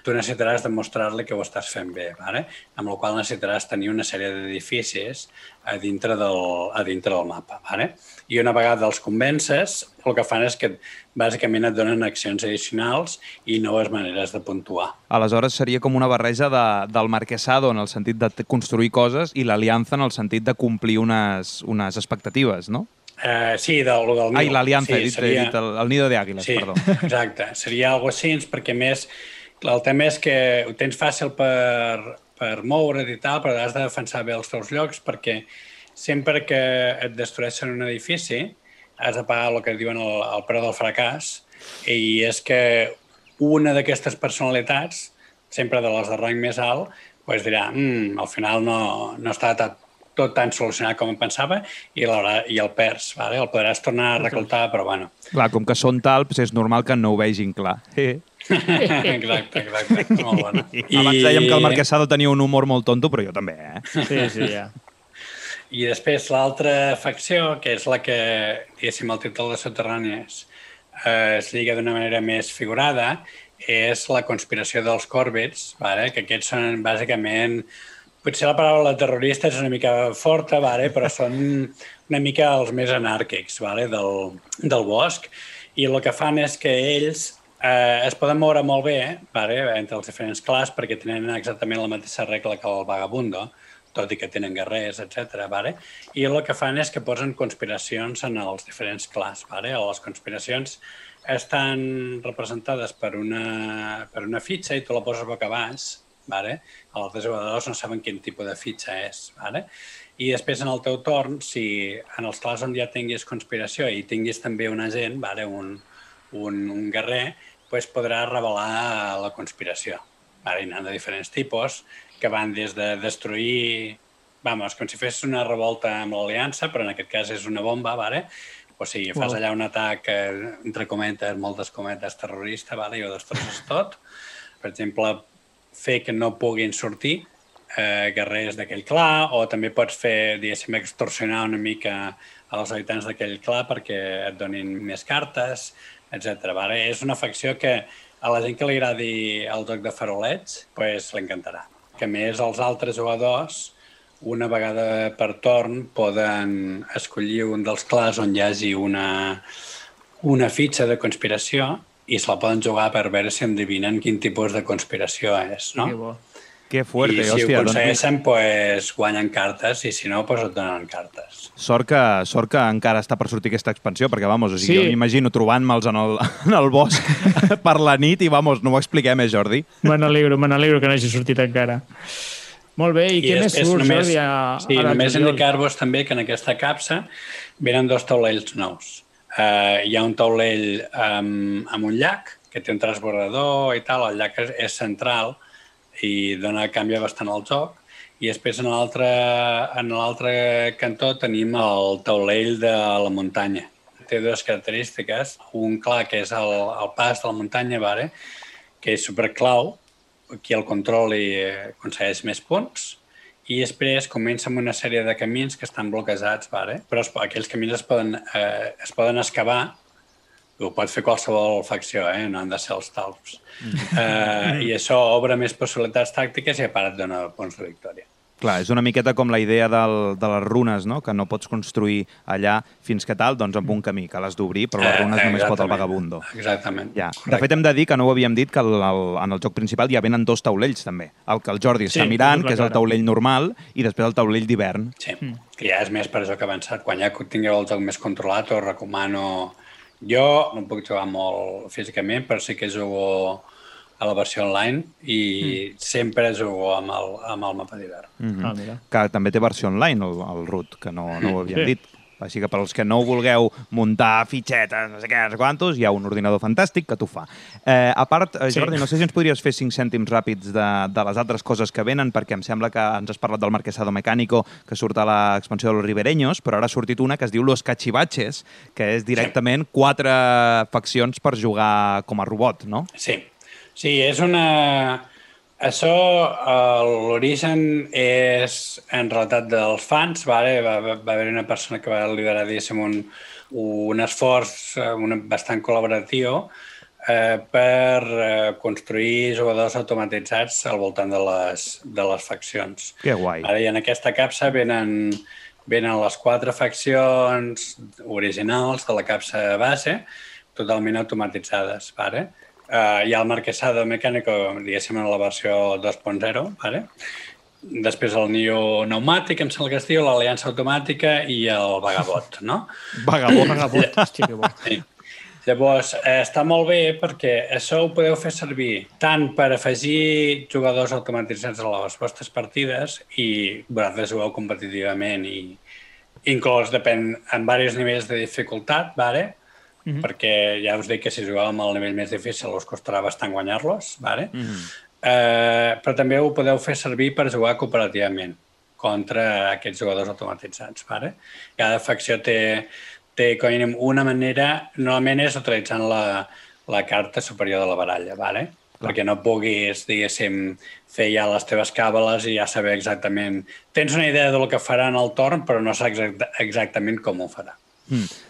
tu necessitaràs demostrar-li que ho estàs fent bé, vale? amb la qual necessitaràs tenir una sèrie d'edificis a dintre del, a dintre del mapa. Vale? I una vegada els convences, el que fan és que bàsicament et donen accions addicionals i noves maneres de puntuar. Aleshores seria com una barreja de, del marquesado en el sentit de construir coses i l'aliança en el sentit de complir unes, unes expectatives, no? Eh, sí, del, del Ai, niu. l'aliança, sí, he dit, he dit el, el nido de àguiles, Sí, perdó. exacte. Seria algo així, perquè més el tema és que ho tens fàcil per, per moure't i tal, però has de defensar bé els teus llocs perquè sempre que et destrueixen un edifici has de pagar el que diuen el, el preu del fracàs i és que una d'aquestes personalitats, sempre de les de rang més alt, pues dirà, mm, al final no, no està tot, tot tan solucionat com em pensava i, i el perds, vale? el podràs tornar a reclutar, però bueno. Clar, com que són talps, és normal que no ho vegin clar. Eh. exacte, exacte, molt bona. I... Abans dèiem que el Marquesado tenia un humor molt tonto, però jo també, eh? Sí, sí, ja. I després l'altra facció, que és la que, diguéssim, el títol de Soterrànies eh, es lliga d'una manera més figurada, és la conspiració dels Corbets, vale? que aquests són bàsicament... Potser la paraula terrorista és una mica forta, vale? però són una mica els més anàrquics vale? del, del bosc, i el que fan és que ells eh, es poden moure molt bé vale? entre els diferents clars perquè tenen exactament la mateixa regla que el vagabundo, tot i que tenen guerrers, etc. Vale? I el que fan és que posen conspiracions en els diferents clars. Vale? Les conspiracions estan representades per una, per una fitxa i tu la poses boca baix, vale? els jugadors no saben quin tipus de fitxa és. Vale? I després, en el teu torn, si en els clars on ja tinguis conspiració i tinguis també un agent, vale? un, un, un guerrer, pues podràs revelar la conspiració. Vale? N'hi ha de diferents tipus, que van des de destruir, vamos, com si fes una revolta amb l'aliança, però en aquest cas és una bomba, vale? o sigui, fas Wow. allà un atac, eh, entre cometes, moltes cometes, terrorista, vale? i ho destrosses tot. Per exemple, fer que no puguin sortir eh, guerrers d'aquell clan, o també pots fer, diguéssim, extorsionar una mica als habitants d'aquell clan perquè et donin més cartes, etc. Vale? És una facció que a la gent que li agradi el joc de farolets, pues, l'encantarà. Que més els altres jugadors, una vegada per torn, poden escollir un dels clars on hi hagi una, una fitxa de conspiració i se la poden jugar per veure si endevinen quin tipus de conspiració és, no? Bo. Que fuerte, I si hòstia. ho doncs aconsegueixen, pues, guanyen cartes, i si no, pues, et donen cartes. Sort que, sort que encara està per sortir aquesta expansió, perquè, vamos, o sigui, Sí. jo m'imagino trobant-me'ls en, el, en el bosc per la nit i, vamos, no ho expliquem, eh, Jordi? Me n'alegro, me n'alegro que no hagi sortit encara. Molt bé, i, què més surt, només, Jordi? A, sí, a només indicar-vos també que en aquesta capsa venen dos taulells nous. Uh, hi ha un taulell um, amb un llac, que té un transbordador i tal, el llac és, és central i dona, canvia bastant el joc, i després en l'altre en l'altre cantó tenim el taulell de la muntanya. Té dues característiques, un clar que és el, el pas de la muntanya, vale? que és superclau, qui el controli aconsegueix més punts, i després comença amb una sèrie de camins que estan bloquejats, vale? però es, aquells camins es poden, eh, es poden excavar ho pot fer qualsevol facció, eh? no han de ser els talps. Eh, I això obre més possibilitats tàctiques i a part et dona punts de victòria. Clar, és una miqueta com la idea del, de les runes, no? que no pots construir allà fins que tal, doncs amb un camí, que l'has d'obrir, però les Eh, runes només pot el vagabundo. Exactament. Ja. De fet, hem de dir que no ho havíem dit, que el, el, en el joc principal ja venen dos taulells, també. El que el Jordi Sí, està mirant, que és el taulell normal, i després el taulell d'hivern. Sí, que ja és més per això que ha avançat. Quan ja tingueu el joc més controlat, us recomano... Jo no puc jugar molt físicament, però sí que jugo a la versió online i sempre jugo amb el, amb el mapa d'hivern. Mm -hmm. Ah, mira. que també té versió online, el, el root, que no, no ho havíem Sí. dit. Així que per als que no vulgueu muntar fitxetes, no sé què, no sé quantos, hi ha un ordinador fantàstic que t'ho fa. Eh, a part, eh, Sí. Jordi, no sé si ens podries fer cinc cèntims ràpids de, de les altres coses que venen, perquè em sembla que ens has parlat del Marquesado Mecánico, que surt a l'expansió de los Ribereños, però ara ha sortit una que es diu Los Cachivaches, que és directament quatre faccions per jugar com a robot, no? Sí, sí, és una... Això, l'origen és en realitat dels fans, vale? va, va, va haver una persona que va liderar, diguéssim, un, un esforç un, bastant col·laboratiu eh, per eh, construir jugadors automatitzats al voltant de les, de les faccions. Que guai. Ara, i en aquesta capsa venen, venen les quatre faccions originals de la capsa base, totalment automatitzades. Vale? Uh, hi ha el Marquesado Mecánico, diguéssim, en la versió 2.0, vale? després el Nio Pneumàtic, em sembla que es diu, l'Aliança Automàtica i el Vagabot, no? Vagabot. Vagabot, hòstia, que bo. Sí. Llavors, eh, està molt bé perquè això ho podeu fer servir tant per afegir jugadors automatitzats a les vostres partides i vosaltres jugueu competitivament i inclús depèn en diversos nivells de dificultat, vale? Mhm. perquè ja us dic que si amb el nivell més difícil us costarà bastant guanyar-los, vale? Mm. eh, però també ho podeu fer servir per jugar cooperativament contra aquests jugadors automatitzats. Vale? Cada facció té, té com a mínim una manera, normalment és utilitzant la, la carta superior de la baralla, vale? perquè no puguis, diguéssim, fer ja les teves càbales i ja saber exactament... Tens una idea del que farà en el torn, però no saps exacta, exactament com ho farà.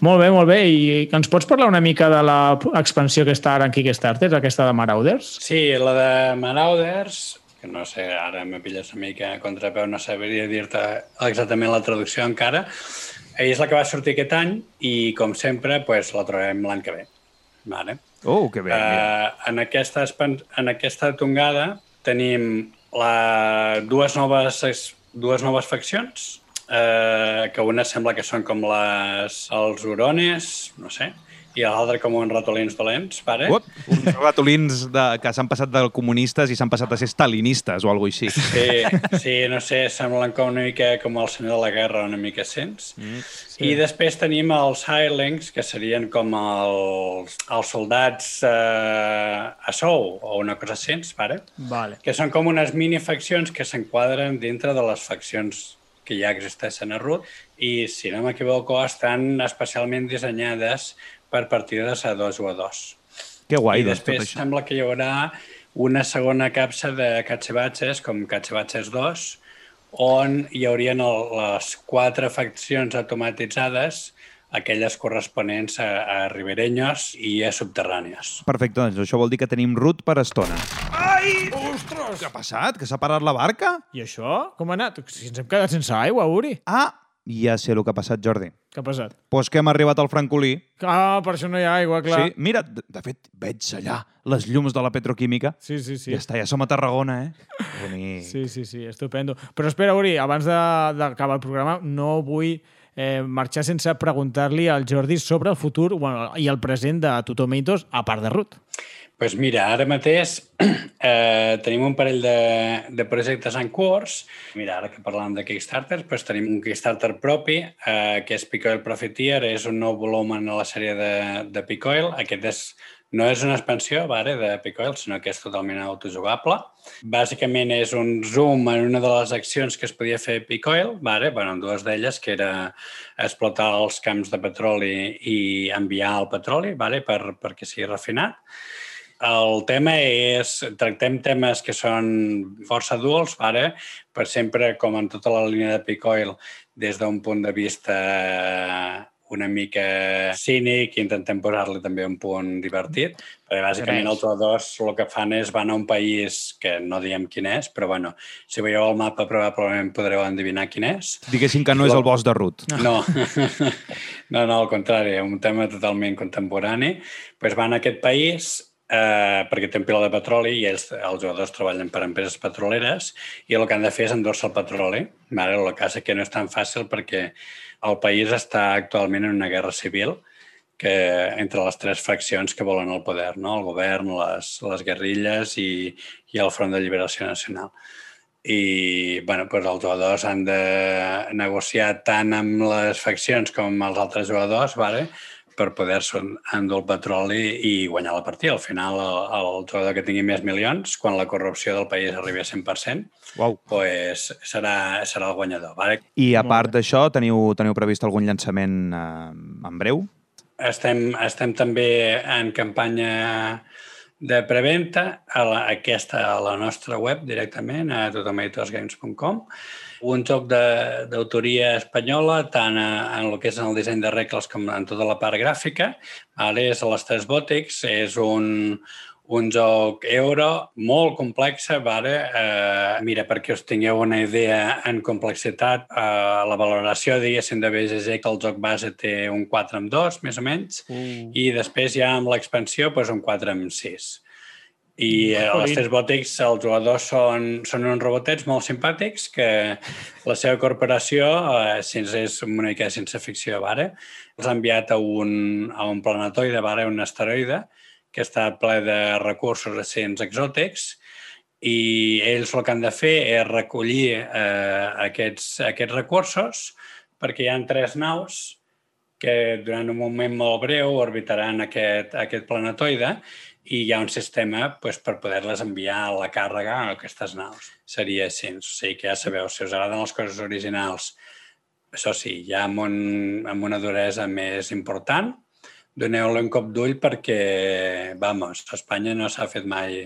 Molt bé, molt bé. I que ens pots parlar una mica de l'expansió que està ara en Kickstarter, aquesta de Marauders? Sí, la de Marauders, que no sé, ara me pilles una mica a contrapeu, no sabria dir-te exactament la traducció encara, és la que va sortir aquest any i, com sempre, pues, la trobem l'any que ve. Vale? Oh, que bé. Uh, en, aquesta, en aquesta tongada tenim la, dues, noves, dues noves faccions, uh, que una sembla que són com les, els hurones, no sé, i l'altra com uns ratolins dolents, pare. Uop, uns ratolins de, que s'han passat de comunistes i s'han passat a ser stalinistes o alguna així. Sí, sí, no sé, semblen com una mica com el senyor de la guerra, una mica sents. Mm, sí. I després tenim els Hirelings, que serien com els, els soldats eh, a sou, o una cosa sents, pare, Vale. que són com unes minifaccions que s'enquadren dintre de les faccions que ja existeixen a Root i, si no m'equivoco, estan especialment dissenyades per partides a dos jugadors. Que guai, I doncs, tot després això. sembla que hi haurà una segona capsa de Cachivaches, com Cachivaches 2, on hi haurien el, les quatre faccions automatitzades, aquelles corresponents a, a riberenyos i a subterrànies. Perfecte, doncs això vol dir que tenim root per estona. Ai! Ostres! Què ha passat? Que s'ha parat la barca? I això? Com ha anat? Si ens hem quedat sense aigua, Uri. Ah, ja sé el que ha passat, Jordi. Què ha passat? Pues que hem arribat al Francolí. Ah, per això no hi ha aigua, clar. Sí, mira, de, de fet, veig allà les llums de la petroquímica. Sí, sí, sí. Ja està, ja som a Tarragona, eh? Bonic. Sí, sí, sí, estupendo. Però espera, Uri, abans de- d'acabar el programa, no vull eh, marxar sense preguntar-li al Jordi sobre el futur bueno, i el present de Totomatoes, a part de Ruth. pues mira, ara mateix eh, tenim un parell de, de projectes en curs. Mira, ara que parlàvem de Kickstarter, pues tenim un Kickstarter propi, eh, que és Picoil Profiteer, és un nou volum en la sèrie de, de Picoil. Aquest és, no és una expansió vale, de Picoil, sinó que és totalment autojugable. Bàsicament és un zoom en una de les accions que es podia fer a Picoil, vale? bueno, en dues d'elles, que era explotar els camps de petroli i enviar el petroli vale? per, perquè sigui refinat. El tema és, tractem temes que són força adults, ara, per sempre, com en tota la línia de Picoil, des d'un punt de vista una mica cínic, intentem posar-li també un punt divertit, perquè bàsicament el Toa2 el que fan és van a un país que no diem quin és, però bueno, si veieu el mapa probablement podreu endevinar quin és. Diguéssim que no és el bosc de Ruth. No, no, no, al contrari, un tema totalment contemporani. Pues van a aquest país eh, perquè té un pila de petroli i ells, els jugadors treballen per empreses petroleres i el que han de fer és endorse el petroli. Vale? El que passa que no és tan fàcil perquè el país està actualment en una guerra civil que entre les tres faccions que volen el poder, no? el govern, les, les guerrilles i, i el Front de Lliberació Nacional i bueno, doncs els jugadors han de negociar tant amb les faccions com amb els altres jugadors vale? Per poder-se endur el petroli i guanyar la partida. Al final, el, el jugador que tingui més milions, quan la corrupció del país arribi a 100%, Uau. pues serà, serà el guanyador. Vale? I a part d'això, teniu, teniu previst algun llançament eh, en breu? Estem, estem també en campanya de preventa, a la, aquesta a la nostra web directament, a totomatosgames.com. Un joc de- d'autoria espanyola, tant a, en el que és en el disseny de regles com en tota la part gràfica. Ara és a les tres bòtics, és un, un joc euro molt complex, vale? eh, mira, perquè us tingueu una idea en complexitat, eh, la valoració, diguéssim, de BGG, que el joc base té un 4 amb 2, més o menys, Mm. i després ja amb l'expansió doncs, un 4 amb 6. I eh, Jolín. tres bòtics els jugadors són, són uns robotets molt simpàtics que la seva corporació, eh, sense, és una mica de ciència ficció, vale? els ha enviat a un, a un planetoide, vale? un asteroide, que està ple de recursos recents exòtics i ells el que han de fer és recollir eh, aquests, aquests recursos perquè hi ha tres naus que durant un moment molt breu orbitaran aquest, aquest planetoide i hi ha un sistema pues, per poder-les enviar la càrrega a aquestes naus. Seria així. O sigui que ja sabeu, si us agraden les coses originals, això sí, ja amb, un, amb una duresa més important, doneu-lo un cop d'ull perquè, vamos, Espanya no s'ha fet mai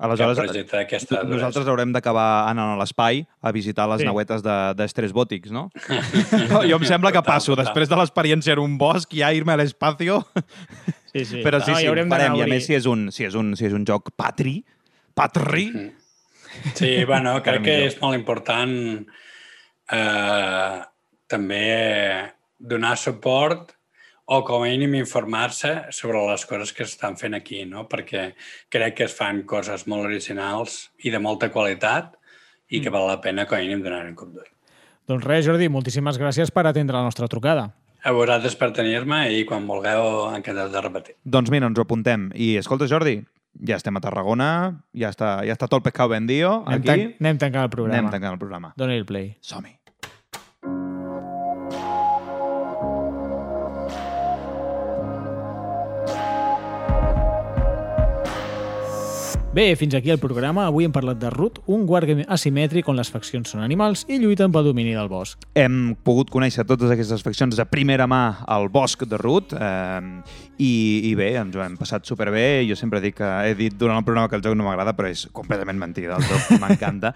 Aleshores, duresa. nosaltres haurem d'acabar anant a l'espai a visitar les Sí. sí. nauetes de, d'Estrès Bòtics, no? no? Jo em sembla que passo, total. després de l'experiència en un bosc, ja irme a l'espacio... Sí, sí. Però sí, No, sí, ho haurem d'anar farem. I a més, si és un, si és un, si és un joc patri, patri... Sí, bueno, Encara crec que és molt important eh, també donar suport o com a mínim informar-se sobre les coses que s'estan fent aquí, no? perquè crec que es fan coses molt originals i de molta qualitat i Mm. que val la pena com a mínim donar un cop d'ull. Doncs res, Jordi, moltíssimes gràcies per atendre la nostra trucada. A vosaltres per tenir-me i quan vulgueu encantat de repetir. Doncs mira, ens ho apuntem. I escolta, Jordi, ja estem a Tarragona, ja està, ja està tot el pescado vendido, Anem, aquí. tan anem tancant el programa. Anem tancant el programa. Dóna-hi el play. Som-hi. Bé, fins aquí el programa. Avui hem parlat de Root, un wargame asimètric on les faccions són animals i lluiten pel domini del bosc. Hem pogut conèixer totes aquestes faccions de primera mà al bosc de Root eh, i, i bé, ens ho hem passat superbé. Jo sempre dic que he dit durant el programa que el joc no m'agrada, però és completament mentida. El joc m'encanta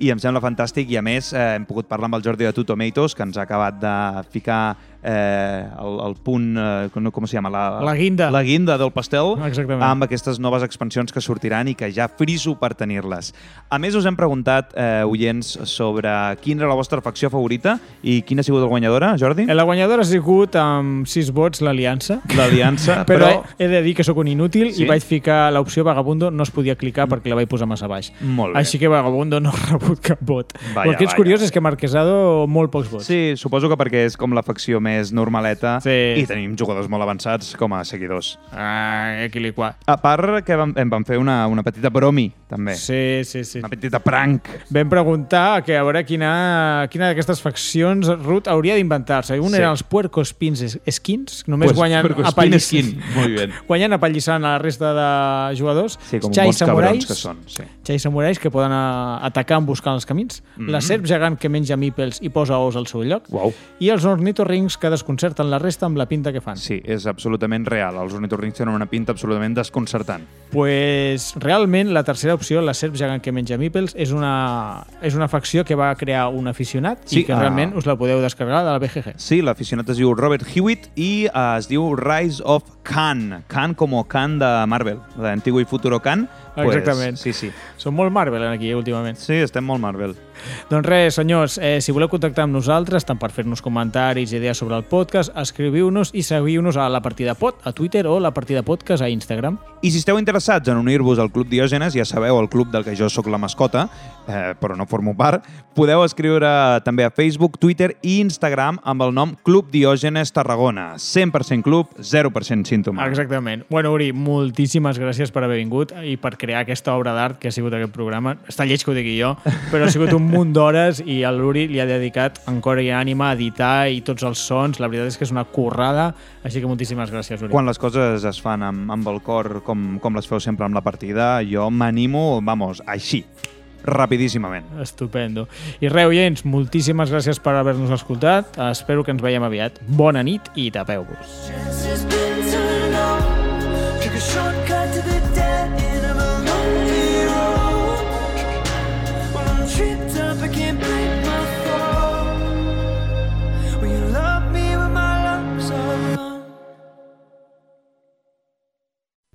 i em sembla fantàstic i a més eh, hem pogut parlar amb el Jordi de Two Tomatoes que ens ha acabat de ficar eh, el, el punt, eh, com, com se llama? La, La guinda. La guinda del pastel Exactament. amb aquestes noves expansions que sortiran i que ja friso per tenir-les. A més, us hem preguntat, eh, oients, sobre quina era la vostra facció favorita i quina ha sigut la guanyadora, Jordi? La guanyadora ha sigut amb 6 vots l'Aliança. L'Aliança, però, però- he de dir que sóc un inútil Sí? i vaig ficar l'opció Vagabundo, no es podia clicar perquè la vaig posar massa baix. Molt bé. Així que Vagabundo no rebut cap vot. Vaya, el que és vaya. curiós és que Marquesado molt pocs vots. Sí, suposo que perquè és com la facció més normaleta Sí. i tenim jugadors molt avançats com a seguidors. Ah, equiliquar. A part que vam, em van fer una, una petita bromi, també. Sí, sí, sí. Una petita prank. Vam preguntar que a veure quina, quina d'aquestes faccions Ruth hauria d'inventar-se. Un Sí. eren els Puercos Pins skins, només Pues, guanyen Puerco Spin apalliss- skin. Muy bien. guanyen apallissant a la resta de jugadors. Sí, com Xai bons cabrons samurais, que són. Sí. Xai samurais que poden a, atacar en buscar els camins. Mhm. La serp gegant que menja mípels i posa ous al seu lloc. Uau. I els ornitorrincs que desconcerten la resta amb la pinta que fan. Sí, és absolutament real. Els ornitorrincs tenen una pinta absolutament desconcertant. Pues realment la tercera opció, la serp gegant que menja mípels, és una, és una facció que va crear un aficionat Sí, i que ah. realment us la podeu descarregar de la BGG. Sí, l'aficionat es diu Robert Hewitt i eh, es diu Rise of Khan. Khan com Khan de Marvel, d'Antigo i Futuro Khan. Exactament. sí, sí. Som molt Marvel aquí últimament. Sí, estem molt Marvel. Doncs res, senyors, eh, si voleu contactar amb nosaltres, tant per fer-nos comentaris i idees sobre el podcast, escriviu-nos i seguiu-nos a la partida pod a Twitter o la partida podcast a Instagram. I si esteu interessats en unir-vos al Club Diògenes, ja sabeu, el club del que jo sóc la mascota, eh, però no formo part, podeu escriure també a Facebook, Twitter i Instagram amb el nom Club Diògenes Tarragona. 100% club, 0% símptoma. Exactament. Bueno, Uri, moltíssimes gràcies per haver vingut i per crear aquesta obra d'art que ha sigut aquest programa. Està lleig que ho digui jo, però ha sigut un munt d'hores i a l'Uri li ha dedicat en cor i ànima a editar i tots els sons. La veritat és que és una currada, així que moltíssimes gràcies, Uri. Quan les coses es fan amb, amb el cor com, com les feu sempre amb la partida, jo m'animo, vamos, així, rapidíssimament. Estupendo. I res, oients, moltíssimes gràcies per haver-nos escoltat. Espero que ens veiem aviat. Bona nit i tapeu-vos. Shortcut